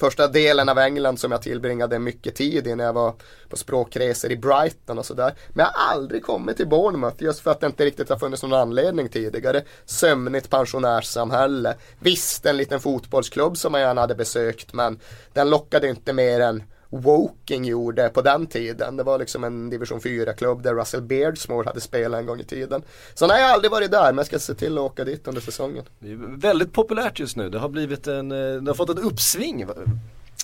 första delen av England som jag tillbringade mycket tid i när jag var på språkresor i Brighton och sådär. Men jag har aldrig kommit till Bournemouth just för att det inte riktigt har funnits någon anledning tidigare. Sömnigt pensionärssamhälle. Visst en liten fotbollsklubb som jag gärna hade besökt men den lockade inte mer än Woking gjorde på den tiden. Det var liksom en division 4-klubb där Russell Beardsmore hade spelat en gång i tiden. Så nej, jag har aldrig varit där men jag ska se till att åka dit under säsongen. Det är väldigt populärt just nu. Det har blivit en, eh, det har fått ett uppsving.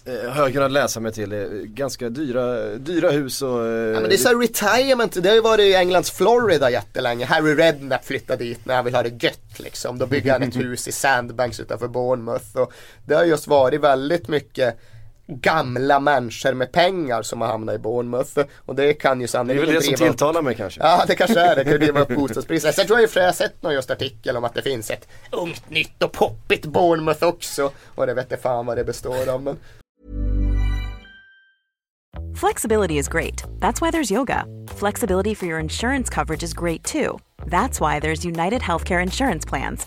Eh, Har jag kunnat läsa mig till. Ganska dyra, dyra hus och... eh, Ja, men det är så här retirement, det har ju varit i Englands Florida jättelänge. Harry Redknapp flyttade dit när han vill ha det gött liksom. Då bygger han ett hus i Sandbanks utanför Bournemouth. Och det har just varit väldigt mycket gamla människor med pengar som har hamnat i Bournemouth. Och det kan ju det är sannolikt väl det som driva upp tilltalar mig kanske. Ja det kanske är det, det kan driva upp bostadspriserna. Sen tror jag sig jag har sett någon just artikel om att det finns ett ungt, nytt och poppigt Bournemouth också. Och det vet jag fan vad det består av. Men Flexibility is great. That's why there's yoga. Flexibility for your insurance coverage is great too. That's why there's United Healthcare Insurance Plans.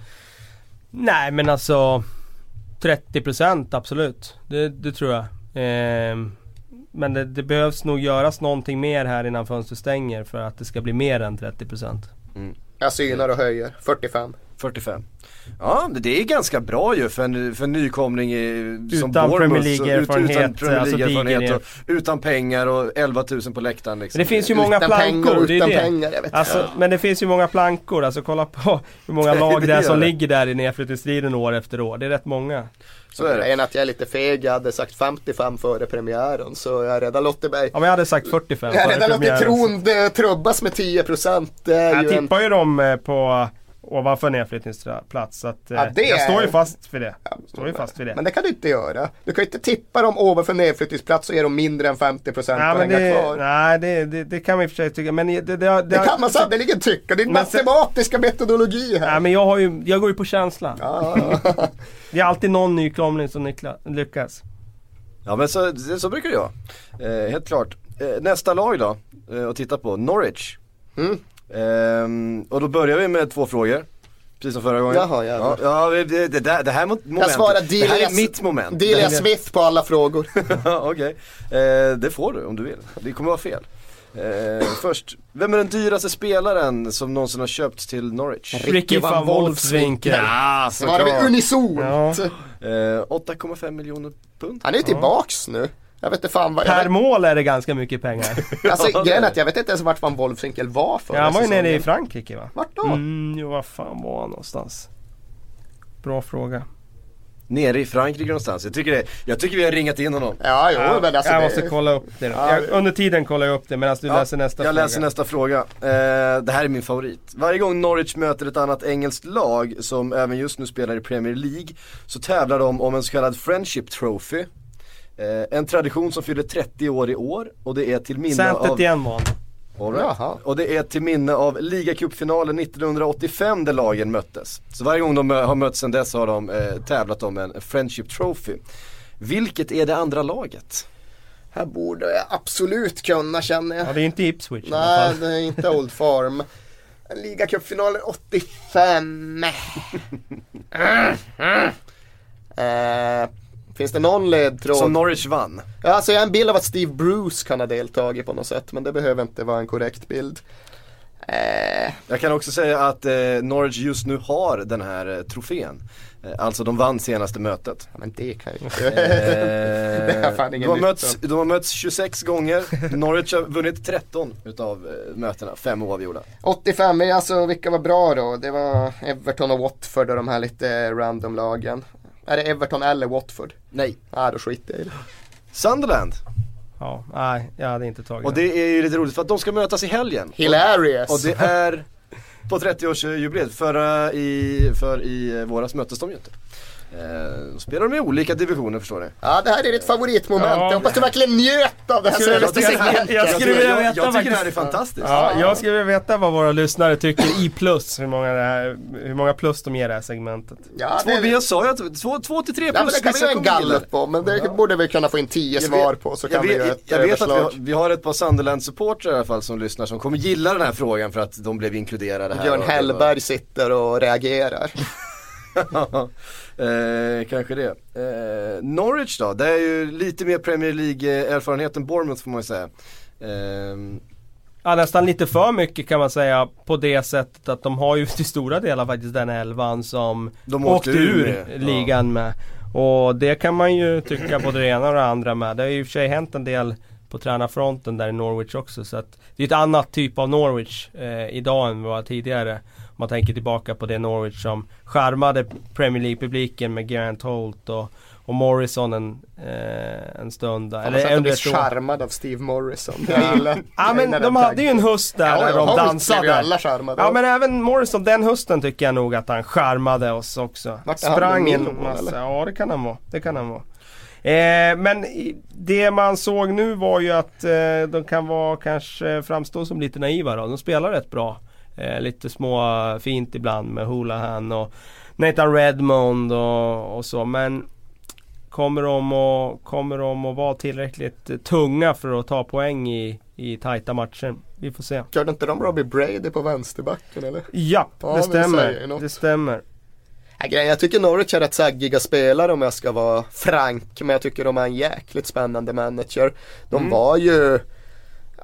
Nej men alltså 30% absolut. Det, det tror jag. Ehm, men det, det behövs nog göras någonting mer här innan fönstret stänger för att det ska bli mer än 30%. jag synar och höjer, 45. 45. Ja, men det är ganska bra ju för en, för en nykomling i, som Utan Bournemouth, Premier League-erfarenhet, Utan Premier alltså League-erfarenhet och utan pengar och 11 000 på läktaren liksom. Men det finns ju många Utan plankor. pengar, det är utan det. pengar, jag vet Alltså, inte. Men det finns ju många plankor. Alltså kolla på hur många lag Det det är som det. ligger där i nedflyttningsstriden år efter år. Det är rätt många. Så är det. En att jag är lite feg, jag hade sagt 55 före premiären så jag har redan låtit mig Ja men jag hade sagt 45 Jag före redan låtit premiären. tron eh, trubbas med 10% Det är Jag ju en... tippar ju dem eh, på ovanför nedflyttningsplats. Så att, eh, Ja, det jag är- står ju fast vid det. Ja, står ju fast vid det. Men det kan du inte göra. Du kan ju inte tippa dem ovanför nedflyttningsplats och ge dem mindre än 50% nej, och men hänga det, kvar. nej det, det, det kan man i och för sig tycka. Men det, det, det, Det kan man sannerligen tycka. Det är matematiska metodologi här. Nej men jag, har ju, jag går ju på känsla. Ja, Det är alltid någon nykomling som lyckas. Ja men så, så brukar det vara. Eh, helt klart. Eh, nästa lag då, eh, att titta på, Norwich. Mm. Ehm, och då börjar vi med två frågor. Precis som förra gången. Jaha, jävlar. ja, ja, det, det, där, det här mo- momentet, jag svarar det här är mitt moment. Delia Det- Smith på alla frågor. Ja, Okej, eh, det får du om du vill. Det kommer vara fel. Eh, först, vem är den dyraste spelaren som någonsin har köpts till Norwich? Ricky van Wolfswinkel. Ja, Svarar vi unisont. Ja. Eh, 8,5 miljoner pund. Han är ju tillbaks nu. Jag vet inte fan vad... Jag Per vet, mål är det ganska mycket pengar. alltså Ja, grejen är att jag vet inte ens vart van Wolfswinkel var förra ja, han var ju nere i. Frankrike va? Vart då? Mm, jo, var fan var han någonstans? Bra fråga. Nere i Frankrike någonstans. Jag tycker, det, jag tycker vi har ringat in honom. Ja, jo men alltså jag det- måste kolla upp det. Ja, jag, under tiden kollar jag upp det medan du Ja, läser nästa jag fråga. läser nästa fråga. Eh, det här är min favorit. Varje gång Norwich möter ett annat engelskt lag som även just nu spelar i Premier League så tävlar de om en så kallad Friendship Trophy. Eh, en tradition som fyller 30 år i år och det är till minne Saint av... Vann. All right. Och det är till minne av ligacupfinalen 1985 där lagen möttes. Så varje gång de har mötts sedan dess har de eh, tävlat om en Friendship Trophy. Vilket är det andra laget? Här borde jag absolut kunna känner jag. Ja, det är inte Ipswich i alla Nej, fall. det är inte Old Farm. Ligacupfinalen 85. eh, finns det någon ledtråd? Som Norwich vann. Ja, alltså jag har en bild av att Steve Bruce kan ha deltagit på något sätt. Men det behöver inte vara en korrekt bild. Eh, Jag kan också säga att eh, Norwich just nu har den här eh, trofén. Eh, alltså de vann senaste mötet. ja, men det kan ju Eh, Det de, har de har mötts 26 gånger. Norwich har vunnit 13 utav eh, mötena, fem oavgjorda. 85, men alltså vilka var bra då? Det var Everton och Watford och de här lite random lagen. Är det Everton eller Watford? Nej. Nej, då skiter jag i det. Sunderland. Ja, nej, jag hade inte tagit Och det är ju lite roligt för att de ska mötas i helgen. Hilarious! Och det är på 30-årsjubileet. Förra i, för i eh, våras möttes de ju inte. Eh, spelar de i olika divisioner förstår ni. Ja, det här är ditt favoritmoment. Ja. jag hoppas du verkligen njöt av det här Skulle jag- senaste jag- jag- segmentet. jag skulle vilja jag, veta jag tycker det här är fantastiskt. Ja, jag skulle vilja veta vad våra lyssnare tycker i plus. Hur många, det här, hur många plus de ger det här segmentet. Ja, Två, det, jag sa ju att två, två till tre ja, men plus. det kan vi göra en gallup på, men det borde vi kunna få in tio Jag svar på så jag kan vi göra ett Jag vet att vi har, vi har ett par Sunderland-supportrar i alla fall som lyssnar som kommer gilla den här frågan för att de blev inkluderade här. Björn Hellberg sitter och reagerar. eh, kanske det. Eh, Norwich då, det är ju lite mer Premier League-erfarenhet än Bournemouth får man ju säga. Eh, Ja, nästan lite för mycket kan man säga på det sättet att de har ju till stora delar faktiskt den elvan som De åkte, åkte ur med, ligan med. Och det kan man ju tycka både det ena och det andra med. Det har ju i och för sig hänt en del på tränarfronten där i Norwich också. Så att det är ett annat typ av Norwich eh, idag än vad det var tidigare. Man tänker tillbaka på det Norwich som charmade Premier League-publiken med Geraint Holt och, och Morrison en, eh, en stund. Eller, jag under blir ett år. charmad av Steve Morrison. Jag gillar Ja men de hade ju en höst där, Ja, där de blev dansade. alla charmade Ja men även Morrison, den hösten tycker jag nog att han charmade oss också. Vart han Sprang en Milo, massa, eller? ja det kan han vara. Det kan han vara. Eh, men det man såg nu var ju att eh, de kan vara kanske framstå som lite naiva då. De spelar rätt bra. Eh, lite små fint ibland med Hulahan och Nathan Redmond och, och så. Men kommer de, att, kommer de att vara tillräckligt tunga för att ta poäng i, i tajta matcher? Vi får se. Körde inte de Robbie Brady på vänsterbacken eller? Ja, Ja, det stämmer. Det stämmer. Jag tycker Norwich är rätt saggiga spelare om jag ska vara frank. Men jag tycker de är en jäkligt spännande manager. De Mm. var ju,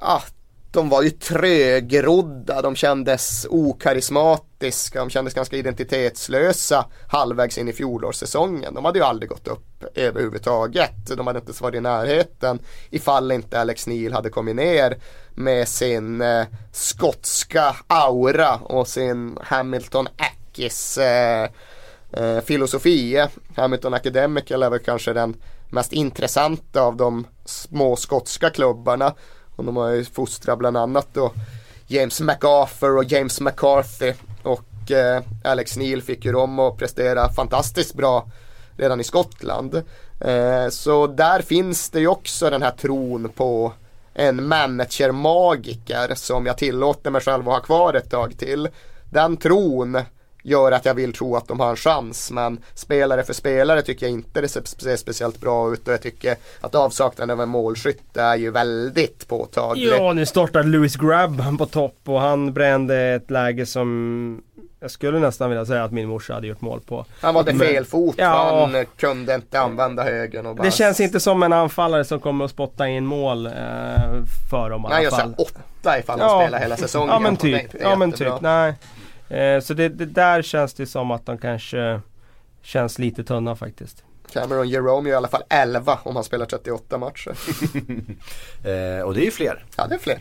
ja, de var ju trögrodda. De kändes okarismatiska. De kändes ganska identitetslösa halvvägs in i fjolårssäsongen. De hade ju aldrig gått upp överhuvudtaget. De hade inte ens varit i närheten ifall inte Alex Neil hade kommit ner med sin eh, skotska aura och sin Hamilton Ackis eh, eh, filosofi. Hamilton Academical är väl kanske den mest intressanta av de små skotska klubbarna. Och de har ju fostrat bland annat då James McArthur och James McCarthy. Och eh, Alex Neil fick ju dem att prestera fantastiskt bra redan i Skottland. Eh, så där finns det ju också den här tron på en manager-magiker som jag tillåter mig själv att ha kvar ett tag till. Den tron gör att jag vill tro att de har en chans men spelare för spelare tycker jag inte det ser speciellt bra ut och jag tycker att avsaknaden av en målskytt är ju väldigt påtaglig. Ja, nu startar Lewis Grabban på topp och han brände ett läge som jag skulle nästan vilja säga att min morsa hade gjort mål på. Han var det fel fot Ja. han kunde inte använda högen och bara Det känns inte som en anfallare som kommer att spotta in mål eh, för dem i Han alla gör fall. såhär åtta ifall han Ja. spelar hela säsongen. Ja men typ, ja men typ, nej. Eh, så det, det där känns det som att de kanske känns lite tunna faktiskt. Cameron Jerome är i alla fall 11 om han spelar 38 matcher. eh, och det är ju fler. Ja det är fler.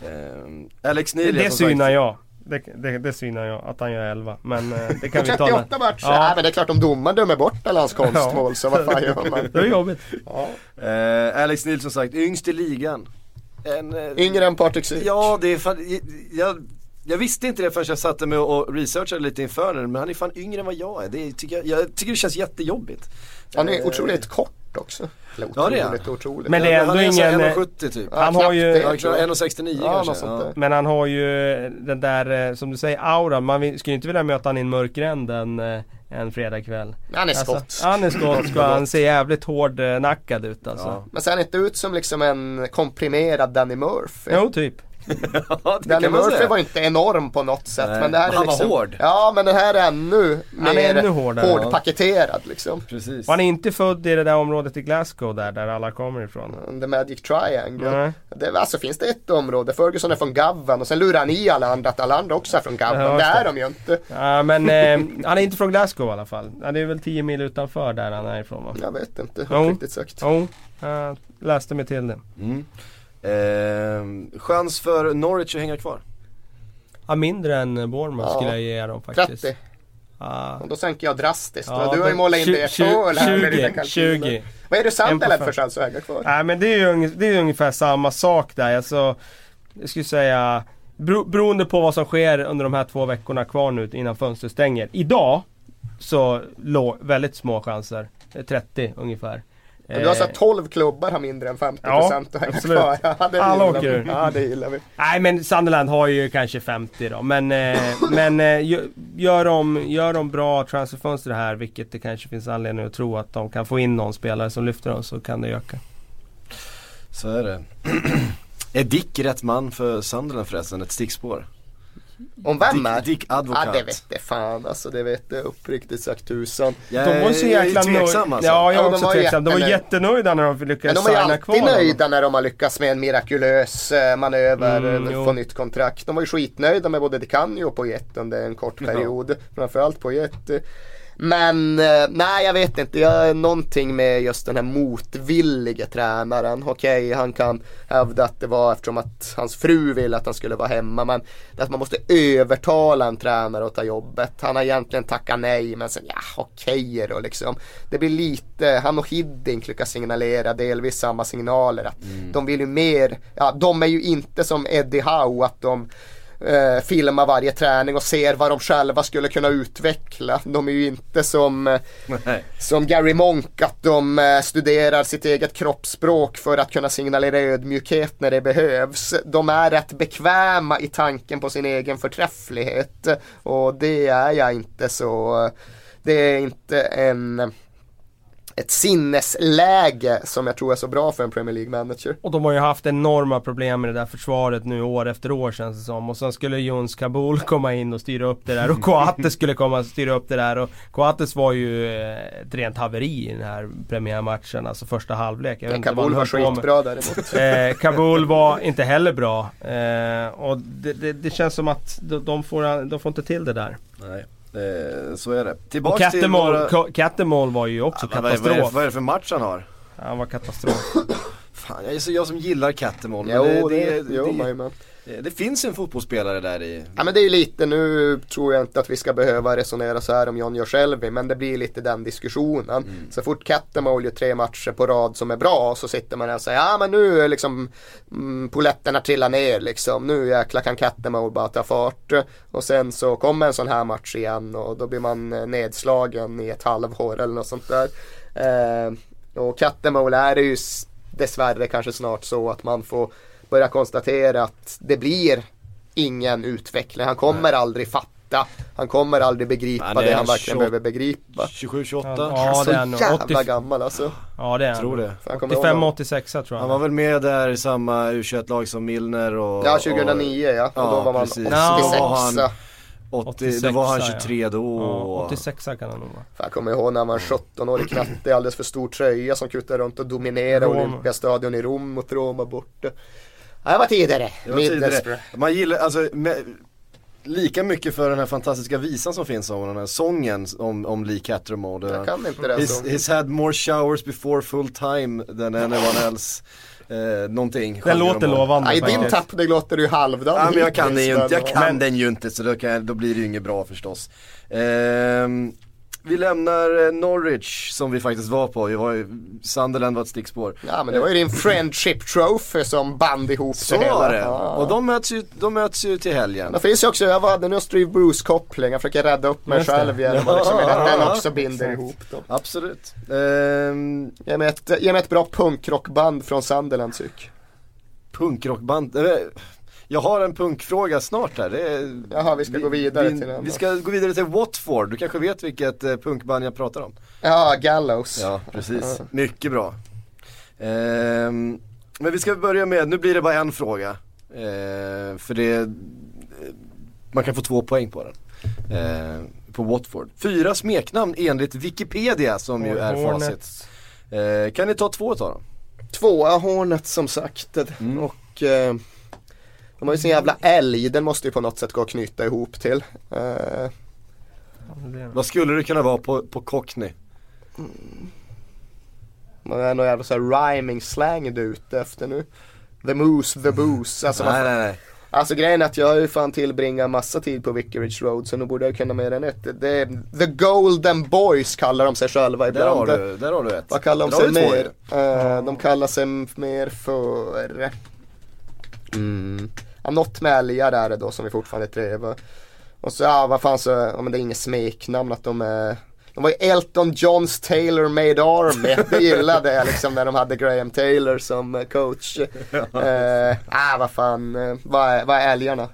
Eh, Alex Det, är det som synar sagt- jag. det, det, det svinar jag att han gör 11. Men eh, det kan vi ta. 38 matcher? Ja. Nej men det är klart om domaren dömer bort alla hans konstmål så vad fan gör man? Det är jobbigt. Eh, Alex Nilsson sagt, yngst i ligan. En, eh, Yngre än Patrik Syk? Ja, det är fan, jag, jag visste inte det förrän jag satte mig och researchade lite inför den, men han är fan yngre än vad jag är. Det tycker jag, jag tycker det känns jättejobbigt. Han är Eh, otroligt kort också. Eller Ja, det är otroligt, han. otroligt. Men det är han ändå är så ingen, 1,70 typ. Ja, han har ju- Ja, tror jag. 1,69 Ja, kanske. där. Men han har ju den där, eh, som du säger, auran. Man skulle ju inte vilja möta han i en mörk gränd en, eh, en fredagkväll. Han är Alltså, skotsk. han är skotsk och han ser jävligt hårdnackad ut alltså. Ja. Men ser han inte ut som liksom en komprimerad Danny Murphy? Jo, typ. Ja, Danny Murphy säga. var inte enorm på något sätt. Nej, men det här men är han var liksom, hård. Ja men den här är ännu Han är mer ännu hårdare, ja. hårdpaketerad liksom. Precis. Och han är inte född i det där området i Glasgow där, där alla kommer ifrån. The Magic Triangle. Nej. Det, alltså finns det ett område, Ferguson är från Govan och sen lurar han i alla andra att alla andra också är från Govan. Ja, det är de ju inte. Ja men eh, han är inte från Glasgow i alla fall. Han är väl 10 mil utanför där han är ifrån va? Jag vet inte, Jo. uppriktigt sagt. Jo, jag läste mig till det. Mm. Eh, chans för Norwich att hänga kvar. Ja, mindre än Bournemouth Ja. skulle jag ge dem faktiskt. 30. Ja. Och då sänker jag drastiskt. Ja, du har ju målat in det tju- så här med dina 20, kalkyler. 20. Vad är det Sunderland för chans att äga kvar? Nej men det är ju det är ungefär samma sak där. Alltså, jag skulle säga bero, beroende på vad som sker under de här två veckorna kvar nu innan fönstret stänger. Idag så låg väldigt små chanser. Eh, 30 ungefär. Men du har Eh, sagt 12 klubbar har mindre än 50% Ja, att hänga absolut. kvar. Ja, det Alla gillar åker. Ja, det gillar vi. Nej men Sunderland har ju kanske 50 då. Men, eh, men eh, gö- gör, de, gör de bra transferfönster här, vilket det kanske finns anledning att tro att de kan få in någon spelare som lyfter dem, så kan det öka. Så är det. är Dick rätt man för Sunderland förresten? Ett stickspår? Om vem är? Dick, Dick Advokat. Ja det vet jag fan alltså, det vet jag uppriktigt sagt tusan. Jag De var ju så är- är jäkla nöjda. alltså. Ja, jag Ja, är de också var tveksam. De var jättenöjda. när de lyckades de är ju signa alltid kvar nöjda när de har lyckats med en mirakulös eh, manöver, Mm, eh, få nytt kontrakt. De var ju skitnöjda med både Decanio och Poyet under en kort period. Framförallt Poyet. Men eh, nej jag vet inte, jag är någonting med just den här motvillige tränaren. Okej, han kan hävda att det var eftersom att hans fru ville att han skulle vara hemma. Men det att man måste övertala en tränare att ta jobbet. Han har egentligen tackat nej men sen ja okej då liksom. Det blir lite, han och Hiddink lyckas signalera delvis samma signaler. Att De vill ju mer, ja de är ju inte som Eddie Howe att de eh, filmar varje träning och ser vad de själva skulle kunna utveckla. De är ju inte som, eh, Nej. som Gary Monk att de eh, studerar sitt eget kroppsspråk för att kunna signalera ödmjukhet när det behövs. De är rätt bekväma i tanken på sin egen förträfflighet och det är jag inte så. Det är inte en ett sinnesläge som jag tror är så bra för en Premier League-manager. Och de har ju haft enorma problem med det där försvaret nu år efter år känns det som. Och sen skulle Jons Kabul komma in och styra upp det där. Och Coates skulle komma och styra upp det där. Och Coates var ju eh, ett rent haveri i den här premiärmatchen. Alltså första halvlek. Jag Kabul var skitbra däremot. Eh, Kabul var inte heller bra. Eh, och det, det, det känns som att de, de, får, de får inte till det där. Nej, eh, så är det. Och Tillbaks till våra... Ka- Cattermole var ju också Ja, är- vad, är, katastrof. vad är det för match han har? Han var katastrof. Fan, jag är så jag som gillar Cattermole. Jo, men det, det, jo, det, man, det, man. det finns en fotbollsspelare där i. Ja men det är ju lite, nu tror jag inte att vi ska behöva resonera så här om John Jorshelby men det blir lite den diskussionen. Mm. Så fort Cattermole gör tre matcher på rad som är bra så sitter man där och säger ja men nu är liksom mm, poletterna trillar ner liksom. Nu jäklar kan Cattermole bara ta fart. Och sen så kommer en sån här match igen och då blir man eh, nedslagen i ett halvår eller något sånt där. Eh, och Cattermole är det ju dessvärre kanske snart så att man får börja konstatera att det blir ingen utveckling. Han kommer aldrig fatta. Han kommer aldrig begripa Han det han verkligen 28. behöver begripa. 27-28? Ja, så det är nog. jävla 80 gammal alltså. Ja det är Jag tror han. det. Fan, jag kommer ihåg honom. 85-86 tror jag. Han var väl med där i samma U21-lag som Milner och... Ja 2009 ja. Och Ja, då var man precis. 86. Ja, då var han- Och 80, 86, då var han ja. 23 då. Ja, 86 kan han nog vara. Jag kommer ihåg när han var 17 år i knatte, alldeles för stor tröja som kuttade runt och dominerade. Olympiastadion i Rom mot Roma borta. Ja, det var tidigare. Det var tidigare. Man gillar, alltså, med, lika mycket för den här fantastiska visan som finns om den här sången om, om Lee Cattermole. Jag kan inte det. He's, he's had more showers before full time than anyone else. eh, någonting. Den låter lovande Nej, din tappning låter ju halvdan Ja, men jag kan, den ju inte, jag kan men- den ju inte så då, kan då blir det ju inget bra förstås. Ehm, vi lämnar eh, Norwich som vi faktiskt var på, vi var ju, Sunderland var ett stickspår. Ja men det var ju din Friendship Trophy som band ihop Så det hela. var det, Ja. och de möts, ju, de möts ju till helgen. Det finns ju också, jag hade en Steve Bruce-koppling, jag försöker rädda upp mig Just själv genom att liksom, att den Ja, också binder exakt. ihop dem. Absolut. Ehm, Ge mig ett, ge mig ett bra punkrockband från Sunderland tyck. punkrockband, eh, jag har en punkfråga snart här. Det är, Jaha, vi ska gå vidare vi, till den Vi ska gå vidare till Watford, du kanske vet vilket eh, punkband jag pratar om? Ja, Gallows. Ja, precis. Mycket bra. Ehm, men vi ska börja med, nu blir det bara en fråga. Ehm, för det, eh, man kan få två poäng på den. Ehm, på Watford. Fyra smeknamn enligt Wikipedia som ju är facit. Ehm, kan ni ta två utav dem? Tvåa Hornet som sagt. Mm. Och eh, de har ju sin jävla älg, den måste ju på något sätt gå att knyta ihop till. Eh, Vad skulle det kunna vara på, på Cockney? man är någon jävla så här rhyming slang du är ute efter nu. The moose, the booze. Alltså, nej, nej, nej. alltså grejen är att jag har ju fan tillbringat massa tid på Vicarage Road så nu borde jag kunna mer än ett. Det är, the Golden Boys kallar de sig själva Där har ibland. du, där har du ett. Vad kallar de sig mer? ju. Eh, de kallar sig mer för mm. Ja, Något med älgar är det då som vi fortfarande trevar. Och så, ja vad fan så, ja, men det är inget smeknamn att de är de var ju Elton Johns Taylor Made Army, det gillade jag liksom när de hade Graham Taylor som eh, coach. Eh, ah, vad fan, eh, vad är, vad är älgarna?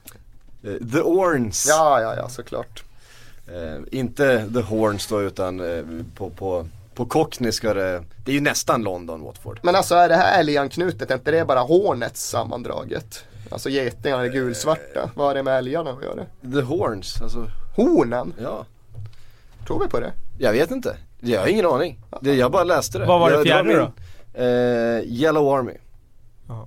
Eh, The Orns. Ja, ja, ja, såklart. Eh, inte The Horns då utan eh, på, på, på Cockney ska det, det är ju nästan London, Watford. Men alltså är det här älganknutet, är inte det bara Hornets sammandraget? Alltså getingarna är gulsvarta, vad har det med älgarna att göra? The Horns, alltså Hornen? ja. Tror vi på det? Jag vet inte. Jag har ingen aning. Det, jag bara läste det. Vad var det Jag- fjärde då? Eh, Yellow Army.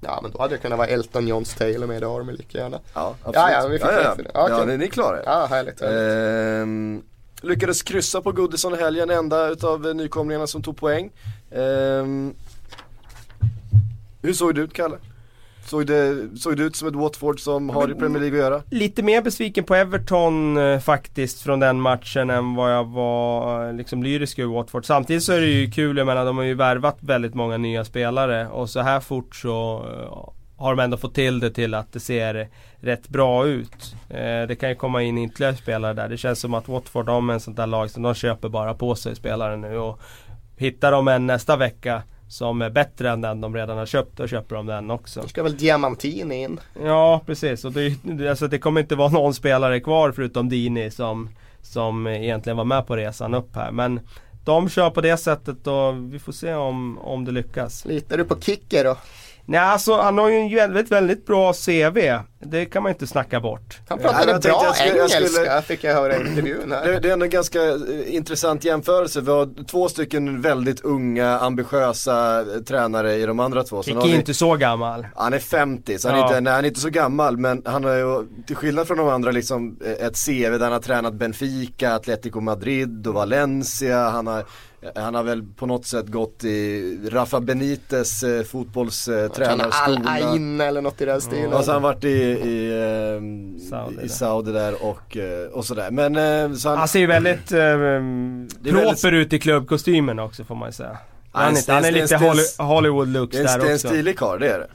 Ja men då hade det kunnat vara Elton Johns Taylor med Army lika gärna. Ja, absolut. Ja, ja, vi fick ja, ja. det. ja, Okej. ni, ni klarar det. Ja härligt. härligt. Ehm, lyckades kryssa på Goodison i helgen, enda utav eh, nykomlingarna som tog poäng. Ehm, hur såg det ut Kalle? Såg det, såg det ut som ett Watford som har i Premier League att göra? Lite mer besviken på Everton eh, faktiskt från den matchen än vad jag var eh, liksom lyrisk över Watford. Samtidigt så är det ju kul, jag menar de har ju värvat väldigt många nya spelare och så här fort så eh, har de ändå fått till det till att det ser rätt bra ut. Eh, det kan ju komma in ytterligare spelare där. Det känns som att Watford, de är en sånt där lag som de köper bara på sig spelare nu och hittar de en nästa vecka som är bättre än den de redan har köpt, då köper de den också. Då ska väl Diamantini in. Ja precis, och det, alltså, det kommer inte vara någon spelare kvar förutom Dini som, som egentligen var med på resan upp här. Men de kör på det sättet och vi får se om, om det lyckas. Litar du på Kicker då? Nej alltså han har ju en väldigt, väldigt bra CV. Det kan man inte snacka bort. Han Ja, pratade jag tänkte bra jag skulle- jag engelska skulle- fick jag höra i intervjun här. Det, det är en ganska eh, intressant jämförelse. Vi har två stycken väldigt unga, ambitiösa eh, tränare i de andra två. Kiki är vi- inte så gammal. Han är 50 så han är, Ja. inte, nej, han är inte så gammal men han har ju till skillnad från de andra liksom eh, ett CV där han har tränat Benfica, Atletico Madrid och Valencia. Han har, han har väl på något sätt gått i Rafa Benites eh, fotbollstränarskola. Al-Ain eller något i den stilen. Och så har han varit i, i, ehm, Saudi i där. Saudi där och, eh, och sådär. Men eh, så han, Han ser ju väldigt eh, proper väldigt- ut i klubbkostymen också får man ju säga. Han, en är han är lite Hollywood-looks det är en, där det är en också. stilig karl, det är det.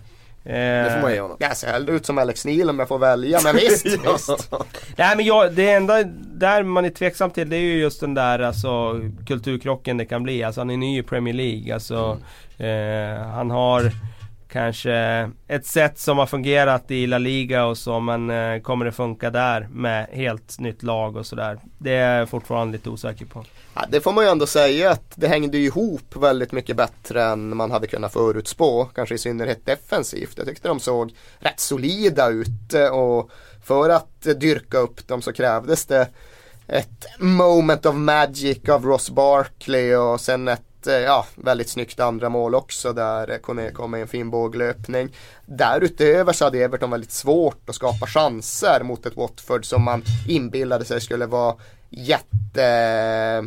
Det får man ge honom. Jag ser hellre ut som Alex Neil om jag får välja, men visst, Ja. visst. Nej men jag, det enda där man är tveksam till det är ju just den där alltså kulturkrocken det kan bli. Alltså han är ny i Premier League. Alltså, eh, han har kanske ett sätt som har fungerat i La Liga och så men eh, kommer det funka där med helt nytt lag och sådär. Det är jag fortfarande lite osäker på. Ja, det får man ju ändå säga att det hängde ju ihop väldigt mycket bättre än man hade kunnat förutspå. Kanske i synnerhet defensivt. Jag tyckte de såg rätt solida ut eh, och för att dyrka upp dem så krävdes det ett moment of magic av Ross Barkley och sen ett Eh, ja, väldigt snyggt andra mål också där Kone kom med en fin båglöpning. Därutöver så hade Everton väldigt svårt att skapa chanser mot ett Watford som man inbillade sig skulle vara jätte eh,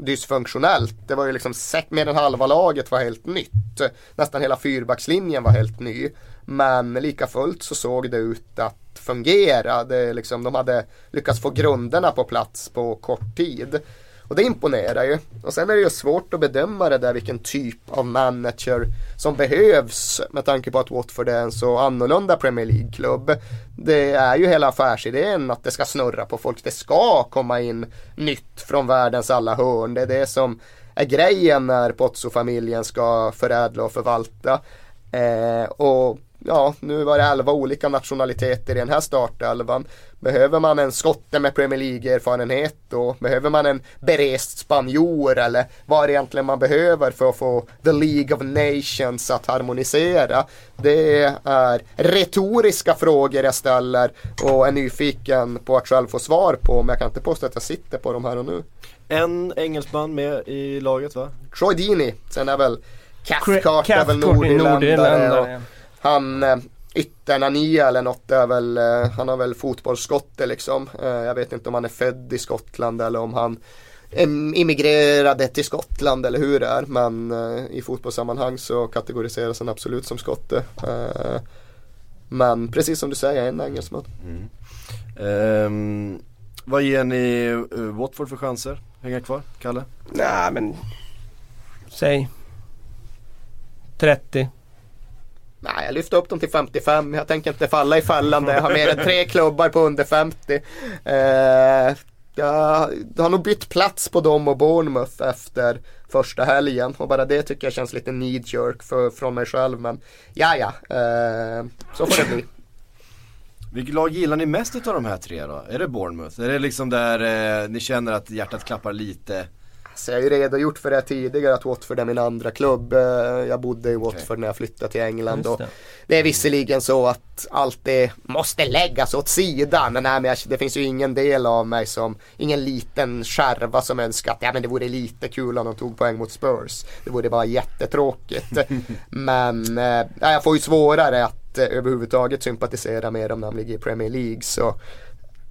dysfunktionellt. Det var ju liksom mer än halva laget var helt nytt. Nästan hela fyrbackslinjen var helt ny. Men lika fullt så såg det ut att fungera. Det liksom, de hade lyckats få grunderna på plats på kort tid. Och det imponerar ju. Och sen är det ju svårt att bedöma det där vilken typ av manager som behövs med tanke på att Watford är en så annorlunda Premier League-klubb. Det är ju hela affärsidén att det ska snurra på folk. Det ska komma in nytt från världens alla hörn. Det är det som är grejen när Pozzo-familjen ska förädla och förvalta. Eh, och ja, nu var det elva olika nationaliteter i den här startelvan. Behöver man en skotte med Premier League-erfarenhet då? Behöver man en berest spanjor eller vad är det egentligen man behöver för att få The League of Nations att harmonisera? Det är retoriska frågor jag ställer och är nyfiken på att själv få svar på men jag kan inte påstå att jag sitter på dem här och nu. En engelsman med i laget va? Troy Deeney, sen är väl Cathcart är väl nordirländare. Han eh, ytterna nia eller något är väl, eh, han har väl fotbollsskotte liksom. Eh, jag vet inte om han är född i Skottland eller om han immigrerade till Skottland eller hur det är. Men i fotbollssammanhang så kategoriseras han absolut som skotte. men precis som du säger, en engelsman. Mm. Um, vad ger ni Watford för chanser? Hänga kvar, Kalle? Nej men, säg 30. Nej, jag lyfter upp dem till 55. Jag tänker inte falla i fällan där jag har mer än tre klubbar på under 50. Eh, jag har nog bytt plats på dem och Bournemouth efter första helgen och bara det tycker jag känns lite need jerk för, från mig själv men ja ja, eh, så får det bli. Vilket lag gillar ni mest av de här tre då? Är det Bournemouth? Är det liksom där eh, ni känner att hjärtat klappar lite så jag har ju redogjort för det tidigare att Watford är min andra klubb. Eh, jag bodde i Watford okay. när jag flyttade till England. Och det är visserligen så att allt det måste läggas åt sidan. Men, nej, men det finns ju ingen del av mig som, ingen liten skärva som önskar att ja, men det vore lite kul om de tog poäng mot Spurs. Det vore bara jättetråkigt. men äh, jag får ju svårare att äh, överhuvudtaget sympatisera med dem när de ligger i Premier League. Så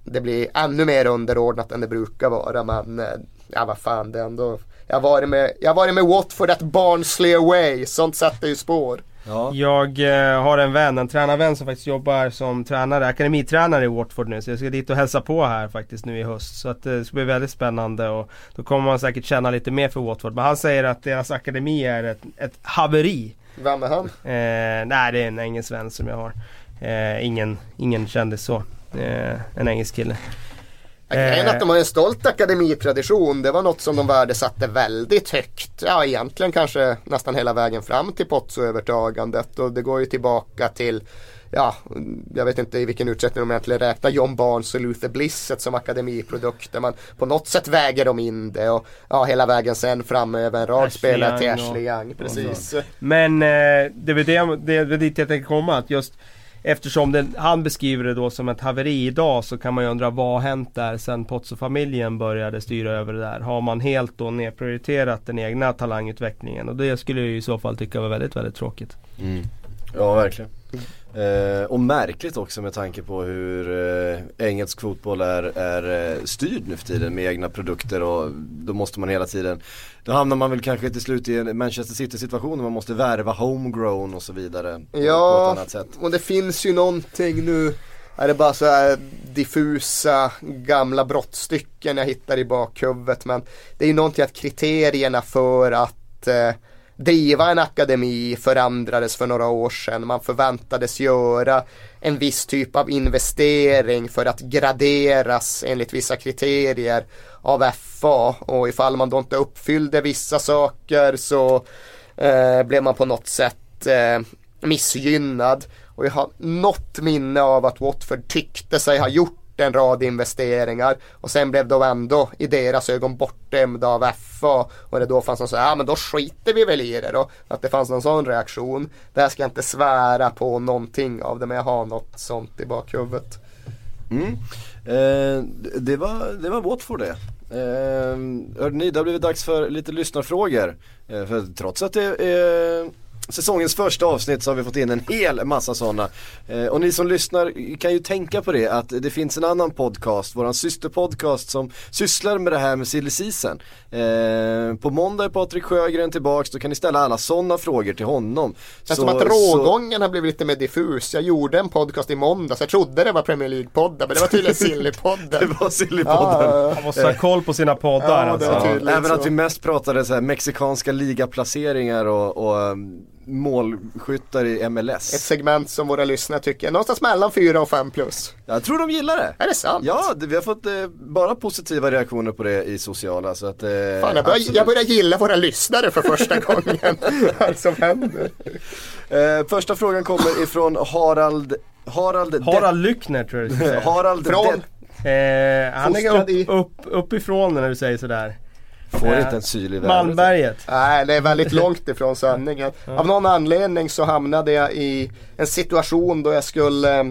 det blir ännu mer underordnat än det brukar vara. Men ja vad fan det är ändå. Jag har varit med, jag med Watford at Barnsley away. Sånt sätter ju spår. Ja. Jag eh, har en vän, en tränarvän som faktiskt jobbar som tränare, akademitränare i Watford nu. Så jag ska dit och hälsa på här faktiskt nu i höst. Så att, eh, det ska bli väldigt spännande och då kommer man säkert känna lite mer för Watford. Men han säger att deras akademi är ett, ett haveri. Vem är han? Eh, nej det är en engelsk vän som jag har. Eh, ingen, ingen kändis så. Eh, en engelsk kille. Grejen eh. att de har en stolt akademitradition, det var något som de värdesatte väldigt högt. Ja, egentligen kanske nästan hela vägen fram till Pozzo-övertagandet och det går ju tillbaka till ja, jag vet inte i vilken utsträckning de egentligen räknar John Barnes och Luther Blissett som akademiprodukter. Men på något sätt väger de in det och ja, hela vägen sen framöver en rad spelare till Ashley Young. Precis. Men eh, det är väl det, det, det dit jag tänker komma. Att just Eftersom den, han beskriver det då som ett haveri idag så kan man ju undra vad har hänt där sen Pozzo-familjen började styra över det där. Har man helt då nedprioriterat den egna talangutvecklingen? Och det skulle jag i så fall tycka var väldigt, väldigt tråkigt. Mm. Ja, verkligen. Eh, och märkligt också med tanke på hur eh, engelsk fotboll är, är eh, styrd nu för tiden med egna produkter och då måste man hela tiden Då hamnar man väl kanske till slut i en Manchester City situation man måste värva homegrown och så vidare. Ja, och det finns ju någonting nu är det bara så här diffusa gamla brottstycken jag hittar i bakhuvudet men det är ju någonting att kriterierna för att eh, driva en akademi förändrades för några år sedan. Man förväntades göra en viss typ av investering för att graderas enligt vissa kriterier av FA och ifall man då inte uppfyllde vissa saker så eh, blev man på något sätt eh, missgynnad. Och jag har något minne av att Watford tyckte sig ha gjort en rad investeringar och sen blev de ändå i deras ögon bortdömda av FA och det då fanns någon så ja men då skiter vi väl i det då. Att det fanns någon sån reaktion. Där ska jag inte svära på någonting av det men jag har något sånt i bakhuvudet. Mm. Eh, det, var, det var Watford det. Eh, hörde ni, det har blivit dags för lite lyssnarfrågor. Eh, för trots att det är säsongens första avsnitt så har vi fått in en hel massa sådana. Eh, och ni som lyssnar kan ju tänka på det att det finns en annan podcast, våran systerpodcast som sysslar med det här med silly season. Eh, på måndag är Patrik Sjögren tillbaks, då kan ni ställa alla sådana frågor till honom. Det som att rågången har blivit lite mer diffus. Jag gjorde en podcast i måndags, jag trodde det var Premier League-podden men det var tydligen Silly-podden. det var Sillypodden. Han måste ha koll på sina poddar Ja, alltså. Även så. att vi mest pratade så här mexikanska ligaplaceringar och, och målskyttar i MLS. Ett segment som våra lyssnare tycker är någonstans mellan 4 och 5 plus. Jag tror de gillar det. Är det sant? Ja, vi har fått eh, bara positiva reaktioner på det i sociala så att eh, Fan, jag, börjar, jag börjar gilla våra lyssnare för första gången. Vad som händer. eh, Första frågan kommer ifrån Harald Harald Harald Lyckner tror jag du skulle säga. Harald Från? Eh, han Fostrad i- upp, upp, uppifrån när du säger sådär. Får Eh, inte en syl i vädret. Malmberget. Nej, det är väldigt långt ifrån sanningen. Av någon anledning så hamnade jag i en situation då jag skulle eh,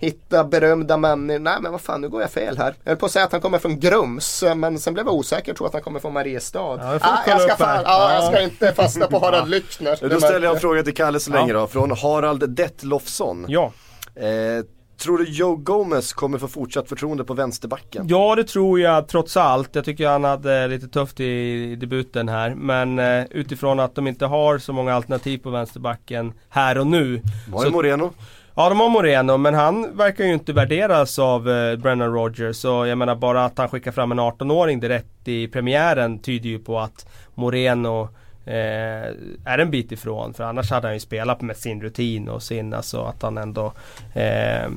hitta berömda människor. Nej men vad fan, nu går jag fel här. Jag höll på att säga att han kommer från Grums, eh, men sen blev jag osäker och tror att han kommer från Mariestad. Ja, får ah, jag, ska fan, ja, jag Ja. ska inte fastna på Harald Lyckner. Då ställer jag en fråga till Kalle så länge då, från Harald Dettlofsson. Ja. Eh, tror du Joe Gomez kommer få fortsatt förtroende på vänsterbacken? Ja det tror jag trots allt. Jag tycker han hade lite tufft i, debuten här. Men eh, utifrån att de inte har så många alternativ på vänsterbacken här och nu. Var Så- är Moreno? Ja de har Moreno men han verkar ju inte värderas av eh, Brennan Rodgers. Så jag menar bara att han skickar fram en 18-åring direkt i premiären tyder ju på att Moreno eh, är en bit ifrån. För annars hade han ju spelat med sin rutin och sin, alltså att han ändå eh,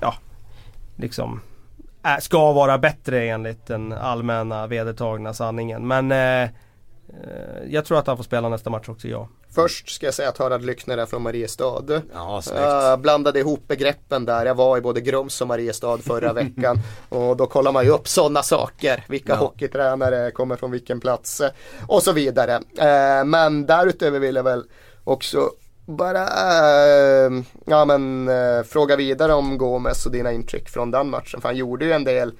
ja, liksom är, ska vara bättre enligt den allmänna vedertagna sanningen. Men eh, eh, jag tror att han får spela nästa match också, ja. Först ska jag säga att Harald Lyckner är från Mariestad. Ja, Jag blandade ihop begreppen där. Jag var i både Grums och Mariestad förra veckan. Och då kollar man ju upp sådana saker. Vilka Ja. hockeytränare kommer från vilken plats. eh, Och så vidare. Eh, Men därutöver vill jag väl också bara eh, ja, men, fråga vidare om Gomes och dina intryck från den matchen. För han gjorde ju en del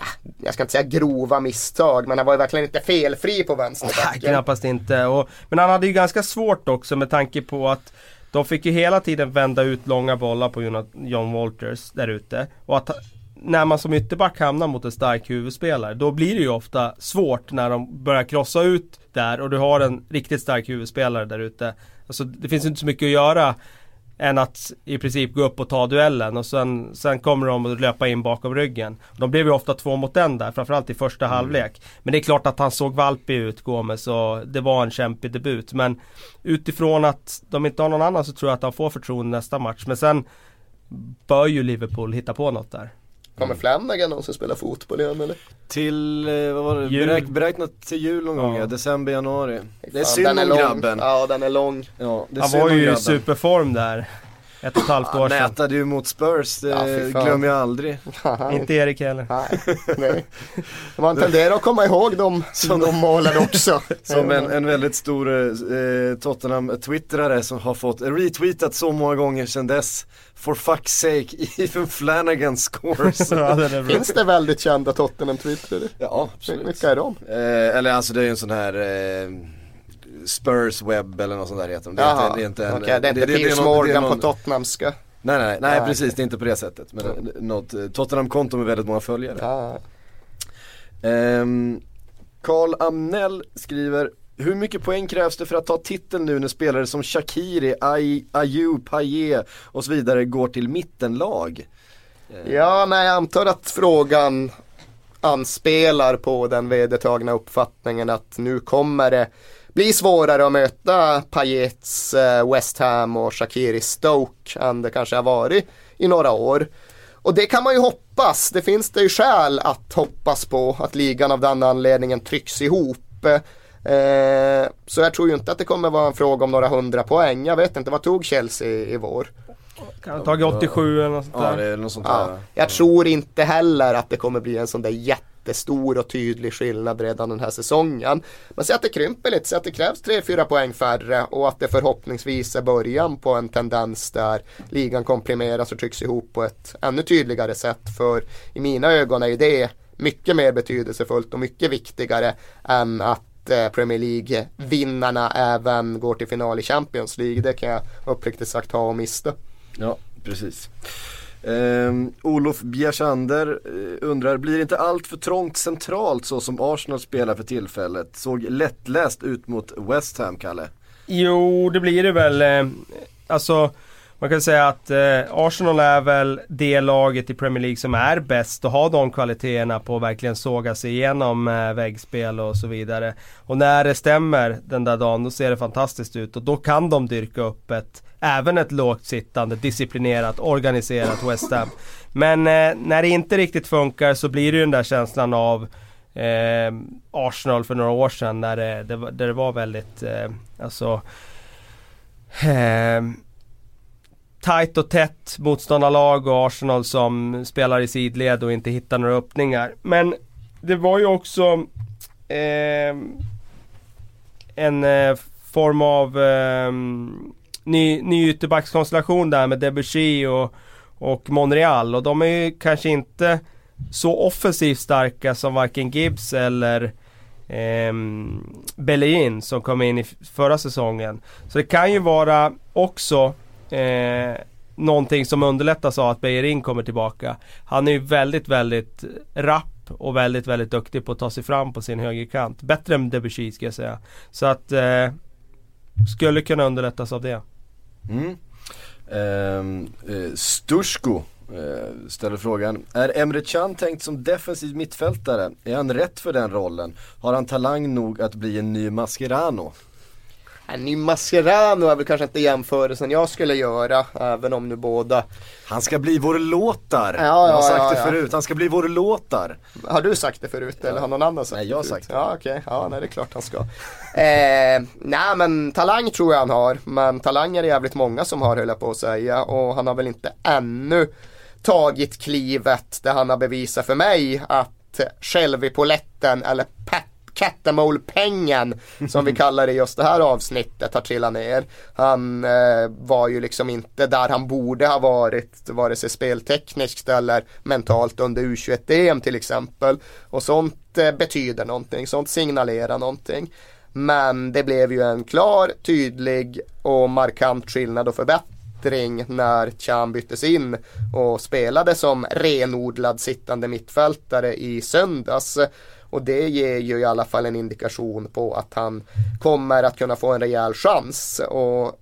Ja, jag ska inte säga grova misstag men han var ju verkligen inte felfri på Nej, vänsterbacken. knappast inte. Och, men han hade ju ganska svårt också med tanke på att de fick ju hela tiden vända ut långa bollar på John Walters där ute. Och att när man som ytterback hamnar mot en stark huvudspelare då blir det ju ofta svårt när de börjar krossa ut där och du har en riktigt stark huvudspelare där ute. Alltså det finns inte så mycket att göra än att i princip gå upp och ta duellen och sen, sen kommer de att löpa in bakom ryggen. De blev ju ofta två mot en där, framförallt i första halvlek. Men det är klart att han såg valpig ut, Gomes, och det var en kämpig debut. Men utifrån att de inte har någon annan så tror jag att han får förtroende nästa match. Men sen bör ju Liverpool hitta på något där. Kommer Flanagan någonsin spela fotboll igen eller? Till, eh, vad var det. Beräk, beräknat till jul någon gång Ja. ja, december, januari. Det är synd den är om grabben. Ja. Ja, den är lång. det är Han synd var ju i superform där. Ett och ett halvt år Han sedan. nätade ju mot Spurs, det Ja, glömmer jag aldrig. Inte Erik heller. Nej, nej. Man tenderar att komma ihåg de, de målen också. Som en, en väldigt stor eh, Tottenham-twittrare som har fått retweetat så många gånger sedan dess. For fuck's sake, even Flanagan scores. Ja. Finns det väldigt kända Tottenham-twittrare? ja, absolut. Vilka är de? Eh, eller alltså det är ju en sån här eh, Spurs webb eller något sånt där heter de. Det är Jaha, inte, det är inte en, okej, det är inte det- Piers Morgan någon- på Tottenhamska. Nej nej nej, Nej, precis, det är inte på det sättet. Men eh, något eh, Tottenham-konto med väldigt många följare. Ja. Ehm, Karl Amnell skriver hur mycket poäng krävs det för att ta titeln nu när spelare som Shakiri, Ay- Ayew, Payet och så vidare går till mittenlag? ja, nej jag antar att frågan anspelar på den vedertagna uppfattningen att nu kommer det bli svårare att möta Payets eh, West Ham och Shakiris Stoke än det kanske har varit i några år. Och det kan man ju hoppas. Det finns det ju skäl att hoppas på att ligan av den anledningen trycks ihop. Eh, så jag tror ju inte att det kommer vara en fråga om några hundra poäng. Jag vet inte, vad tog Chelsea i vår? Kan ha tagit 87 eller något sånt Ja där. det är något sånt Ja, där. jag tror inte heller att det kommer bli en sån där jättestor och tydlig skillnad redan den här säsongen. Men säg att det krymper lite, säg att det krävs 3-4 poäng färre och att det förhoppningsvis är början på en tendens där ligan komprimeras och trycks ihop på ett ännu tydligare sätt. För i mina ögon är ju det mycket mer betydelsefullt och mycket viktigare än att eh, Premier League-vinnarna även går till final i Champions League. Det kan jag uppriktigt sagt ha och mista. Ja, precis. Um, Olof Bjersander eh, undrar, blir inte allt för trångt centralt så som Arsenal spelar för tillfället? Såg lättläst ut mot West Ham, Kalle. Jo, det blir det väl. Eh, alltså, man kan säga att eh, Arsenal är väl det laget i Premier League som är bäst och har de kvaliteterna på att verkligen såga sig igenom eh, väggspel och så vidare. Och när det stämmer den där dagen, då ser det fantastiskt ut och då kan de dyrka upp ett Även ett lågt sittande, disciplinerat, organiserat West Ham. Men eh, när det inte riktigt funkar så blir det ju den där känslan av eh, Arsenal för några år sedan när det, det, där det var väldigt, eh, alltså eh, tajt och tätt motståndarlag och Arsenal som spelar i sidled och inte hittar några öppningar. Men det var ju också eh, en eh, form av eh, ny, ny ytterbackskonstellation där med Debussy och, och Monreal och de är ju kanske inte så offensivt starka som varken Gibbs eller eh, Bellerin som kom in i förra säsongen. Så det kan ju vara också eh, någonting som underlättas av att Bellerin kommer tillbaka. Han är ju väldigt, väldigt rapp och väldigt, väldigt duktig på att ta sig fram på sin högerkant. Bättre än Debussy ska jag säga. Så att eh, skulle kunna underlättas av det. Mm. Ehm, eh, Stursko eh, ställer frågan. Är Emre Can tänkt som defensiv mittfältare? Är han rätt för den rollen? Har han talang nog att bli en ny Mascherano? En ny Mascherano är väl kanske inte jämförelsen jag skulle göra, även om nu båda Han ska bli vår låtar! Ja, ja, jag har sagt ja, det förut, han ska bli vår låtar! Har du sagt det förut eller har någon annan sagt Nej, det jag har sagt det. Ja okej, ja nej det är klart han ska. Eh, nej men talang tror jag han har, men talang är det jävligt många som har höll jag på att säga och han har väl inte ännu tagit klivet där han har bevisat för mig att själv i poletten eller pat Catamole-pengen som vi kallar det i just det här avsnittet har trillat ner. Han eh, var ju liksom inte där han borde ha varit vare sig speltekniskt eller mentalt under U21-EM till exempel. Och sånt eh, betyder någonting, sånt signalerar någonting. Men det blev ju en klar, tydlig och markant skillnad och förbättring när Chan byttes in och spelade som renodlad sittande mittfältare i söndags. Och det ger ju i alla fall en indikation på att han kommer att kunna få en rejäl chans. Och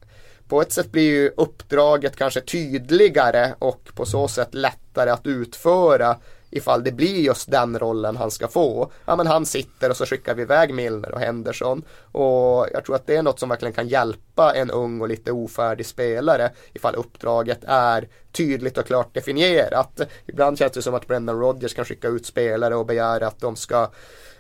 på ett sätt blir ju uppdraget kanske tydligare och på så sätt lättare att utföra ifall det blir just den rollen han ska få. Ja men han sitter och så skickar vi iväg Milner och Henderson. Och jag tror att det är något som verkligen kan hjälpa en ung och lite ofärdig spelare ifall uppdraget är tydligt och klart definierat. Ibland känns det som att Brendan Rodgers kan skicka ut spelare och begära att de ska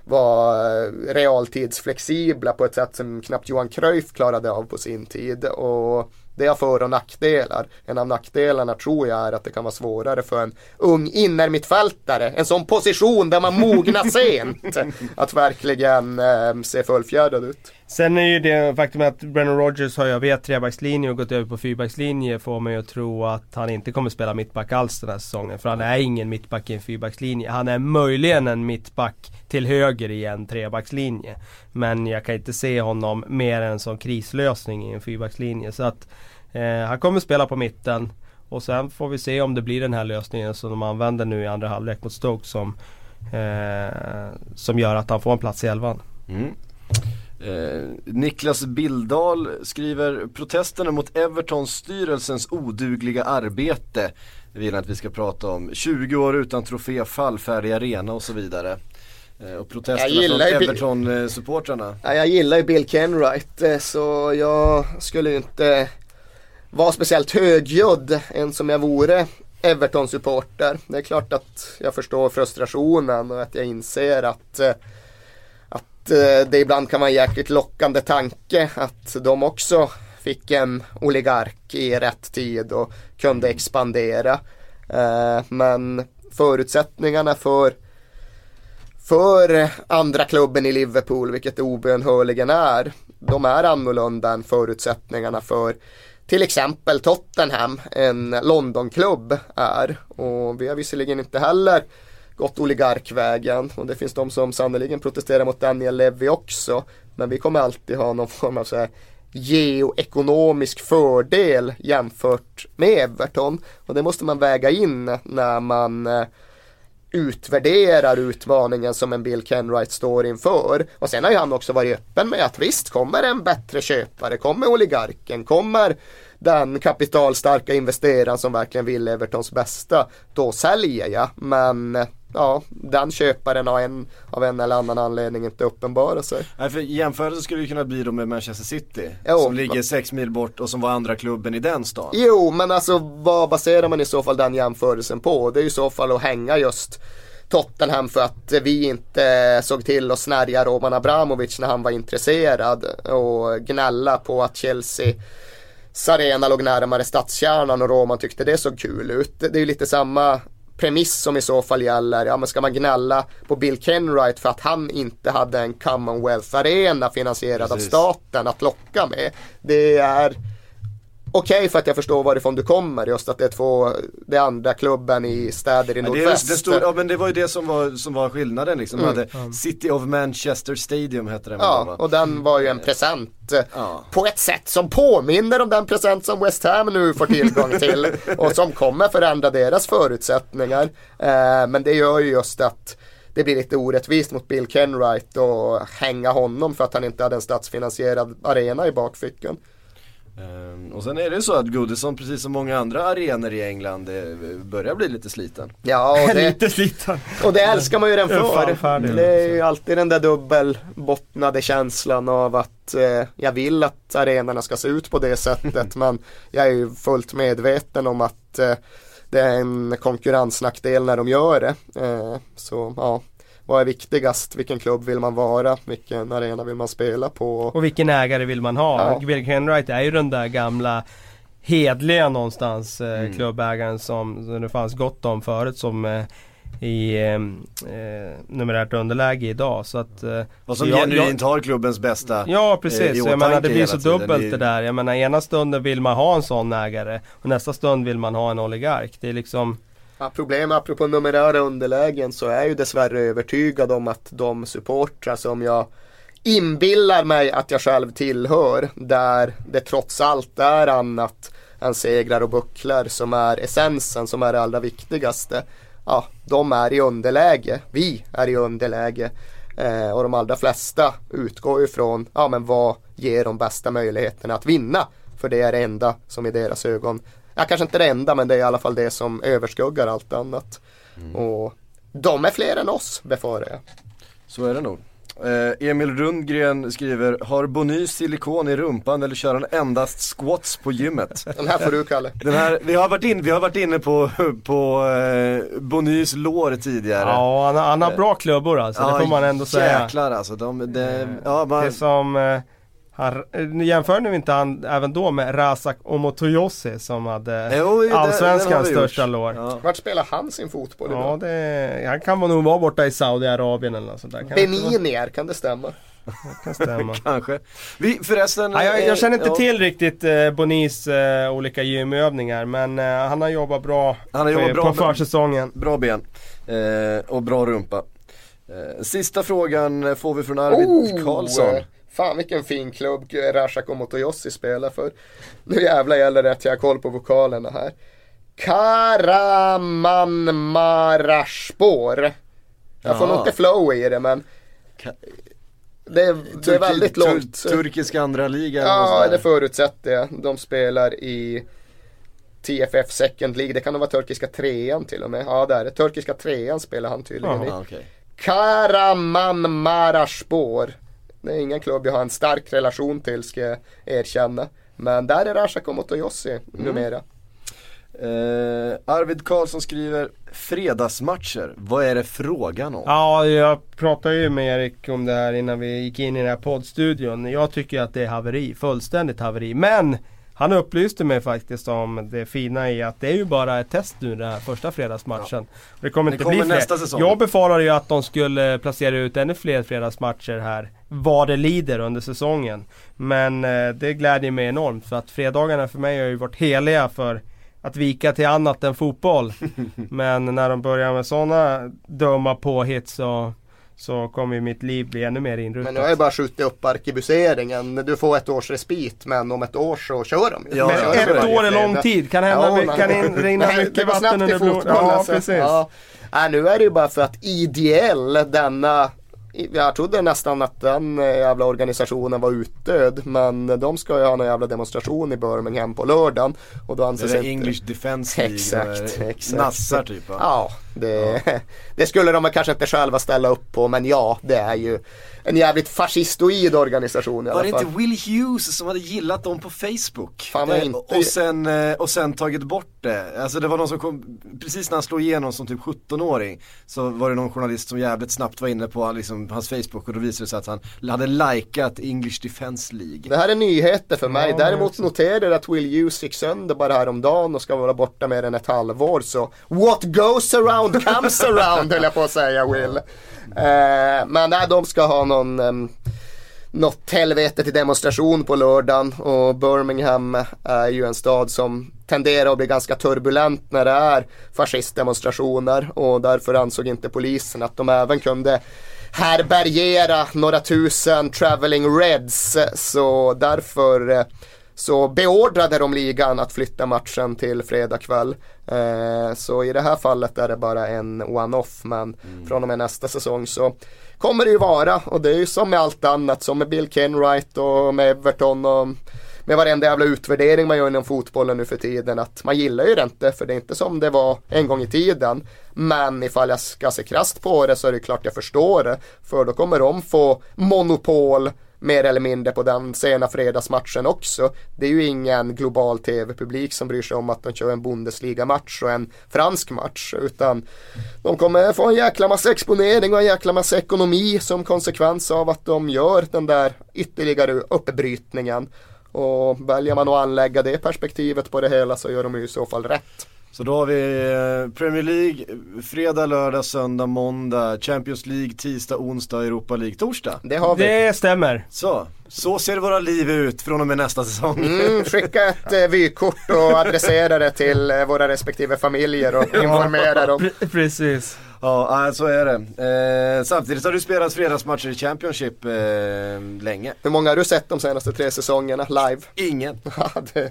vara eh, realtidsflexibla på ett sätt som knappt Johan Cruyff klarade av på sin tid. Och det har för och nackdelar. En av nackdelarna tror jag är att det kan vara svårare för en ung innermittfältare, en sån position där man mognar sent, att verkligen eh, se fullfjädrad ut. Sen är ju det faktum att Brennan Rodgers har ju över trebackslinje och gått över på fyrbackslinje får mig att tro att han inte kommer spela mittback alls den här säsongen. För han är ingen mittback i en fyrbackslinje. Han är möjligen en mittback till höger i en trebackslinje. Men jag kan inte se honom mer än som krislösning i en fyrbackslinje. Så att eh, han kommer spela på mitten. Och sen får vi se om det blir den här lösningen som de använder nu i andra halvlek mot Stoke som, eh, som gör att han får en plats i elvan. Mm. Eh, Niklas Bildal skriver protesterna mot Everton-styrelsens odugliga arbete. Det vill han att vi ska prata om. 20 år utan trofé, fallfärdig arena och så vidare. Eh, och protesterna Jag från Everton-supportrarna. Ja, jag gillar ju Bill Kenwright eh, så jag skulle ju inte vara speciellt högljudd än som jag vore Everton-supporter. Det är klart att jag förstår frustrationen och att jag inser att, eh, att det ibland kan vara en jäkligt lockande tanke att de också fick en oligark i rätt tid och kunde expandera. Men förutsättningarna för för andra klubben i Liverpool, vilket det obönhörligen är, de är annorlunda än förutsättningarna för till exempel Tottenham, en Londonklubb är. Och vi har visserligen inte heller gått oligarkvägen och det finns de som sannoliken protesterar mot Daniel Levy också. Men vi kommer alltid ha någon form av så här geoekonomisk fördel jämfört med Everton. Och det måste man väga in när man eh, utvärderar utmaningen som en Bill Kenwright står inför. Och sen har ju han också varit öppen med att visst kommer en bättre köpare, kommer oligarken, kommer den kapitalstarka investeraren som verkligen vill Evertons bästa, då säljer jag. Men ja, den köparen har en, av en eller annan anledning inte uppenbara sig. Nej, för jämförelse skulle ju kunna bli då med Manchester City. Jo, som ligger sex mil bort och som var andra klubben i den stan. Jo, men alltså vad baserar man i så fall den jämförelsen på? Det är i så fall att hänga just Tottenham för att vi inte såg till att snärja Roman Abramovic när han var intresserad och gnälla på att Chelsea Sarena låg närmare stadskärnan och Roman tyckte det såg kul ut. Det är ju lite samma premiss som i så fall gäller. Ja men ska man gnälla på Bill Kenwright för att han inte hade en Commonwealth Arena finansierad Precis. av staten att locka med. Det är okej okay för att jag förstår varifrån du kommer just att det är två, det är andra klubben i städer i Ja, det, nordväst. det stod, ja men det var ju det som var, som var skillnaden liksom. Mm. Hade City of Manchester Stadium hette den Ja, och den var ju en present eh, Ja. på ett sätt som påminner om den present som West Ham nu får tillgång till och som kommer förändra deras förutsättningar. Eh, men det gör ju just att det blir lite orättvist mot Bill Kenwright och hänga honom för att han inte hade en statsfinansierad arena i bakfickan. Ehm, och sen är det ju så att Goodison, precis som många andra arenor i England, eh, börjar bli lite sliten. Ja, och det, Lite sliten. och det älskar man ju den Det är fan för. Det är ju alltid den där dubbelbottnade känslan av att eh, jag vill att arenorna ska se ut på det sättet men jag är ju fullt medveten om att eh, det är en konkurrensnackdel när de gör det. Eh, så ja, vad är viktigast? Vilken klubb vill man vara? Vilken arena vill man spela på? Och vilken ägare vill man ha? Ja. Bill Kenwright är ju den där gamla hedliga någonstans eh, Mm. klubbägaren som, som det fanns gott om förut som eh, i eh, eh, numerärt underläge idag. Så att, eh, Och som jag- genuint har klubbens bästa. Ja eh, precis, så jag menar det blir så dubbelt det där. Jag menar ena stunden vill man ha en sån ägare och nästa stund vill man ha en oligark. Det är liksom Problem apropå numerära underlägen så är jag ju dessvärre övertygad om att de supportrar som jag inbillar mig att jag själv tillhör där det trots allt är annat än segrar och bucklar som är essensen som är det allra viktigaste. Ja, de är i underläge. Vi är i underläge. Eh, och de allra flesta utgår ifrån, ja men vad ger de bästa möjligheterna att vinna? För det är det enda som i deras ögon, ja kanske inte det enda men det är i alla fall det som överskuggar allt annat. Och de är fler än oss befarar jag. Så är det nog. Eh, Emil Rundgren skriver, har Bonny silikon i rumpan eller kör han endast squats på gymmet? Den här får du Kalle. Den här, vi, har varit in, vi har varit inne på, på eh, Bonnys lår tidigare. Ja han, har- han har bra klubbor alltså, det får man ändå säga. Jäklar alltså. De, de, ja, man, Det är som eh, han, eh, jämför nu inte han även då med Razak Omotoyossi som hade Jo, det- det Allsvenskans största lår. Ja. Ja. Vart spelar han sin fotboll idag? det, han kan nog vara borta i Saudiarabien eller något sånt där. Kan det Beninier, kan det stämma? kan stämma. Kanske. Vi, förresten. Ja, jag, eh, jag känner inte ja, till riktigt eh, Bonis eh, olika gymövningar men eh, han har jobbat bra, Han har jobbat på, bra på försäsongen. Bra ben. Eh, och bra rumpa. Eh, sista frågan får vi från Arvid Karlsson. Fan vilken fin klubb Rashak Omotoyossi spelar för. Nu jävlar gäller det att jag har koll på vokalerna här. Karamanmarashpor. Jag får nog Jaha. inte flow i det men Ka- det är, det är väldigt tur- långt. turkisk andra liga eller något Ja, där. det förutsätter jag. De spelar i TFF Second League. Det kan nog vara turkiska trean till och med. Ja, det är det. Turkiska trean spelar han tydligen i. Ja, okej. Karamanmaraspor. Det är ingen klubb jag har en stark relation till ska jag erkänna. Men där är Rashak Omotoyossi Mm. numera. Eh, Arvid Karlsson skriver Fredagsmatcher, vad är det frågan om? Ja, jag pratade ju med Erik om det här innan vi gick in i den här poddstudion. Jag tycker att det är haveri, fullständigt haveri. Men han upplyste mig faktiskt om det fina i att det är ju bara ett test nu den här första fredagsmatchen. Det kommer Det inte kommer bli fler. nästa säsong. Jag befarar ju att de skulle placera ut ännu fler fredagsmatcher här. Vad det lider under säsongen. Men eh, det glädjer mig enormt för att fredagarna för mig har ju varit heliga för att vika till annat än fotboll. Men när de börjar med sådana dumma påhitt så så kommer ju mitt liv bli ännu mer inrutat. Men nu har jag bara skjutit upp arkebuseringen. Du får ett års respit men om ett år så kör de ju. Ja, men ett ja, år är lång tid. Kan hända Ja, kan in, rinna Nej, mycket vatten under blodet. Ja, alltså. precis. Ja. Nej, nu är det ju bara för att IDL, denna jag trodde nästan att den eh, jävla organisationen var utdöd men de ska ju ha en jävla demonstration i Birmingham på lördagen. Och då Det anses är inte... English Defense League. Exakt, där exakt. Nassar typ va? Ja, det, det skulle de kanske inte själva ställa upp på men ja, det är ju en jävligt fascistoid organisation i Var det alla fall. inte Will Hughes som hade gillat dem på Facebook? Fan, vad Eh, inte- och, sen, eh, och sen tagit bort det. Alltså det var någon som kom, precis när han slog igenom som typ 17-åring Så var det någon journalist som jävligt snabbt var inne på liksom, hans Facebook och då visade det sig att han hade likat English Defense League. Det här är nyheter för mig. Ja, Däremot noterar jag att Will Hughes gick sönder bara häromdagen och ska vara borta mer än ett halvår. Så what goes around comes around höll jag på att säga Will. Eh, men nej, de ska ha någon um, något helvete till demonstration på lördagen. Och Birmingham är ju en stad som tenderar att bli ganska turbulent när det är fascistdemonstrationer. Och därför ansåg inte polisen att de även kunde härbärgera några tusen traveling reds. Så därför eh, så beordrade de ligan att flytta matchen till fredag kväll. Eh, så i det här fallet är det bara en one-off men från och med nästa säsong så kommer det ju vara och det är ju som med allt annat som med Bill Kenwright och med Everton och med varenda jävla utvärdering man gör inom fotbollen nu för tiden att man gillar ju det inte för det är inte som det var en gång i tiden. Men ifall jag ska se krasst på det så är det klart jag förstår det. För då kommer de få monopol mer eller mindre på den sena fredagsmatchen också. Det är ju ingen global tv-publik som bryr sig om att de kör en Bundesliga-match och en fransk match utan de kommer få en jäkla massa exponering och en jäkla massa ekonomi som konsekvens av att de gör den där ytterligare uppbrytningen. Och väljer man att anlägga det perspektivet på det hela så gör de ju i så fall rätt. Så då har vi eh, Premier League, fredag, lördag, söndag, måndag, Champions League, tisdag, onsdag, Europa League, torsdag. Det har vi. Det stämmer. Så, så ser våra liv ut från och med nästa säsong. Mm, skicka ett eh, vykort och adressera det till eh, våra respektive familjer och informera dem. Pre- precis. Ja, så är det. Eh, samtidigt har du spelat fredagsmatcher i Championship eh, länge. Hur många har du sett de senaste tre säsongerna live? Ingen. Det,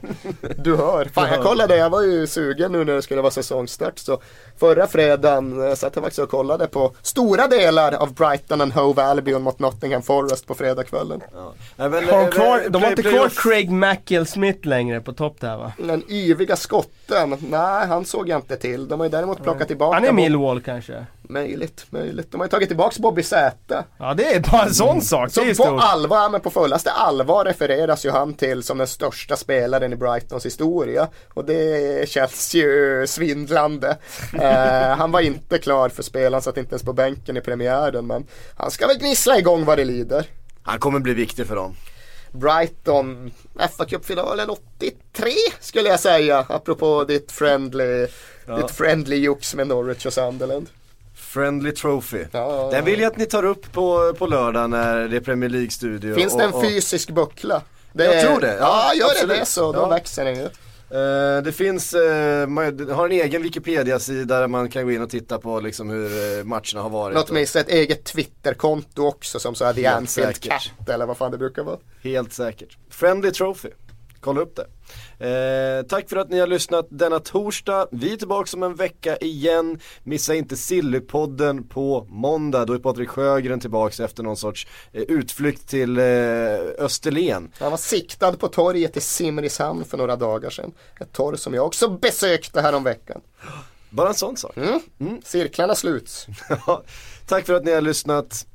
du hör. Fan jag kollade, jag var ju sugen nu när det skulle vara säsongstart. Så förra fredagen eh, satt jag faktiskt och kollade på stora delar av Brighton and Hove Albion mot Nottingham Forest på fredagskvällen. Ja. Men, eh, kvar, de har play- inte kvar Craig Mackill Smith längre på topp där va? Den yviga skotten, nej han såg jag inte till. De har ju däremot plockat tillbaka Han är Millwall kanske? Möjligt, möjligt. De har ju tagit tillbaka Bobby Zäta. Ja det är bara en sån sak. Det är Som på stort. allvar, men på fullaste allvar refereras ju han till som den största spelaren i Brightons historia. Och det känns ju svindlande. Eh, han var inte klar för spel, han satt inte ens på bänken i premiären. Men han ska väl gnissla igång vad det lider. Han kommer bli viktig för dem. Brighton, fa Cup-finalen 83 skulle jag säga. Apropå ditt friendly, ditt friendly jox med Norwich och Sunderland. Friendly Trophy. Ja. Den vill jag att ni tar upp på, på lördag när det är Premier League-studio. Finns det en och- fysisk buckla? Det Jag är- tror det. Ja, gör absolut. det det så då växer den ju. Eh, det finns, eh, man har en egen Wikipedia-sida där man kan gå in och titta på liksom hur eh, matcherna har varit. Något med ett eget Twitterkonto också som så här The Anfield. Cat eller vad fan det brukar vara. Helt säkert. Friendly Trophy. Kolla upp det. Eh, tack för att ni har lyssnat denna torsdag. Vi är tillbaka om en vecka igen. Missa inte Sillypodden på måndag. Då är Patrik Sjögren tillbaka efter någon sorts eh, utflykt till eh, Österlen. Han var siktad på torget i Simrishamn för några dagar sedan. Ett torg som jag också besökte här om veckan. Bara en sån sak. Mm. Cirklarna sluts. tack för att ni har lyssnat.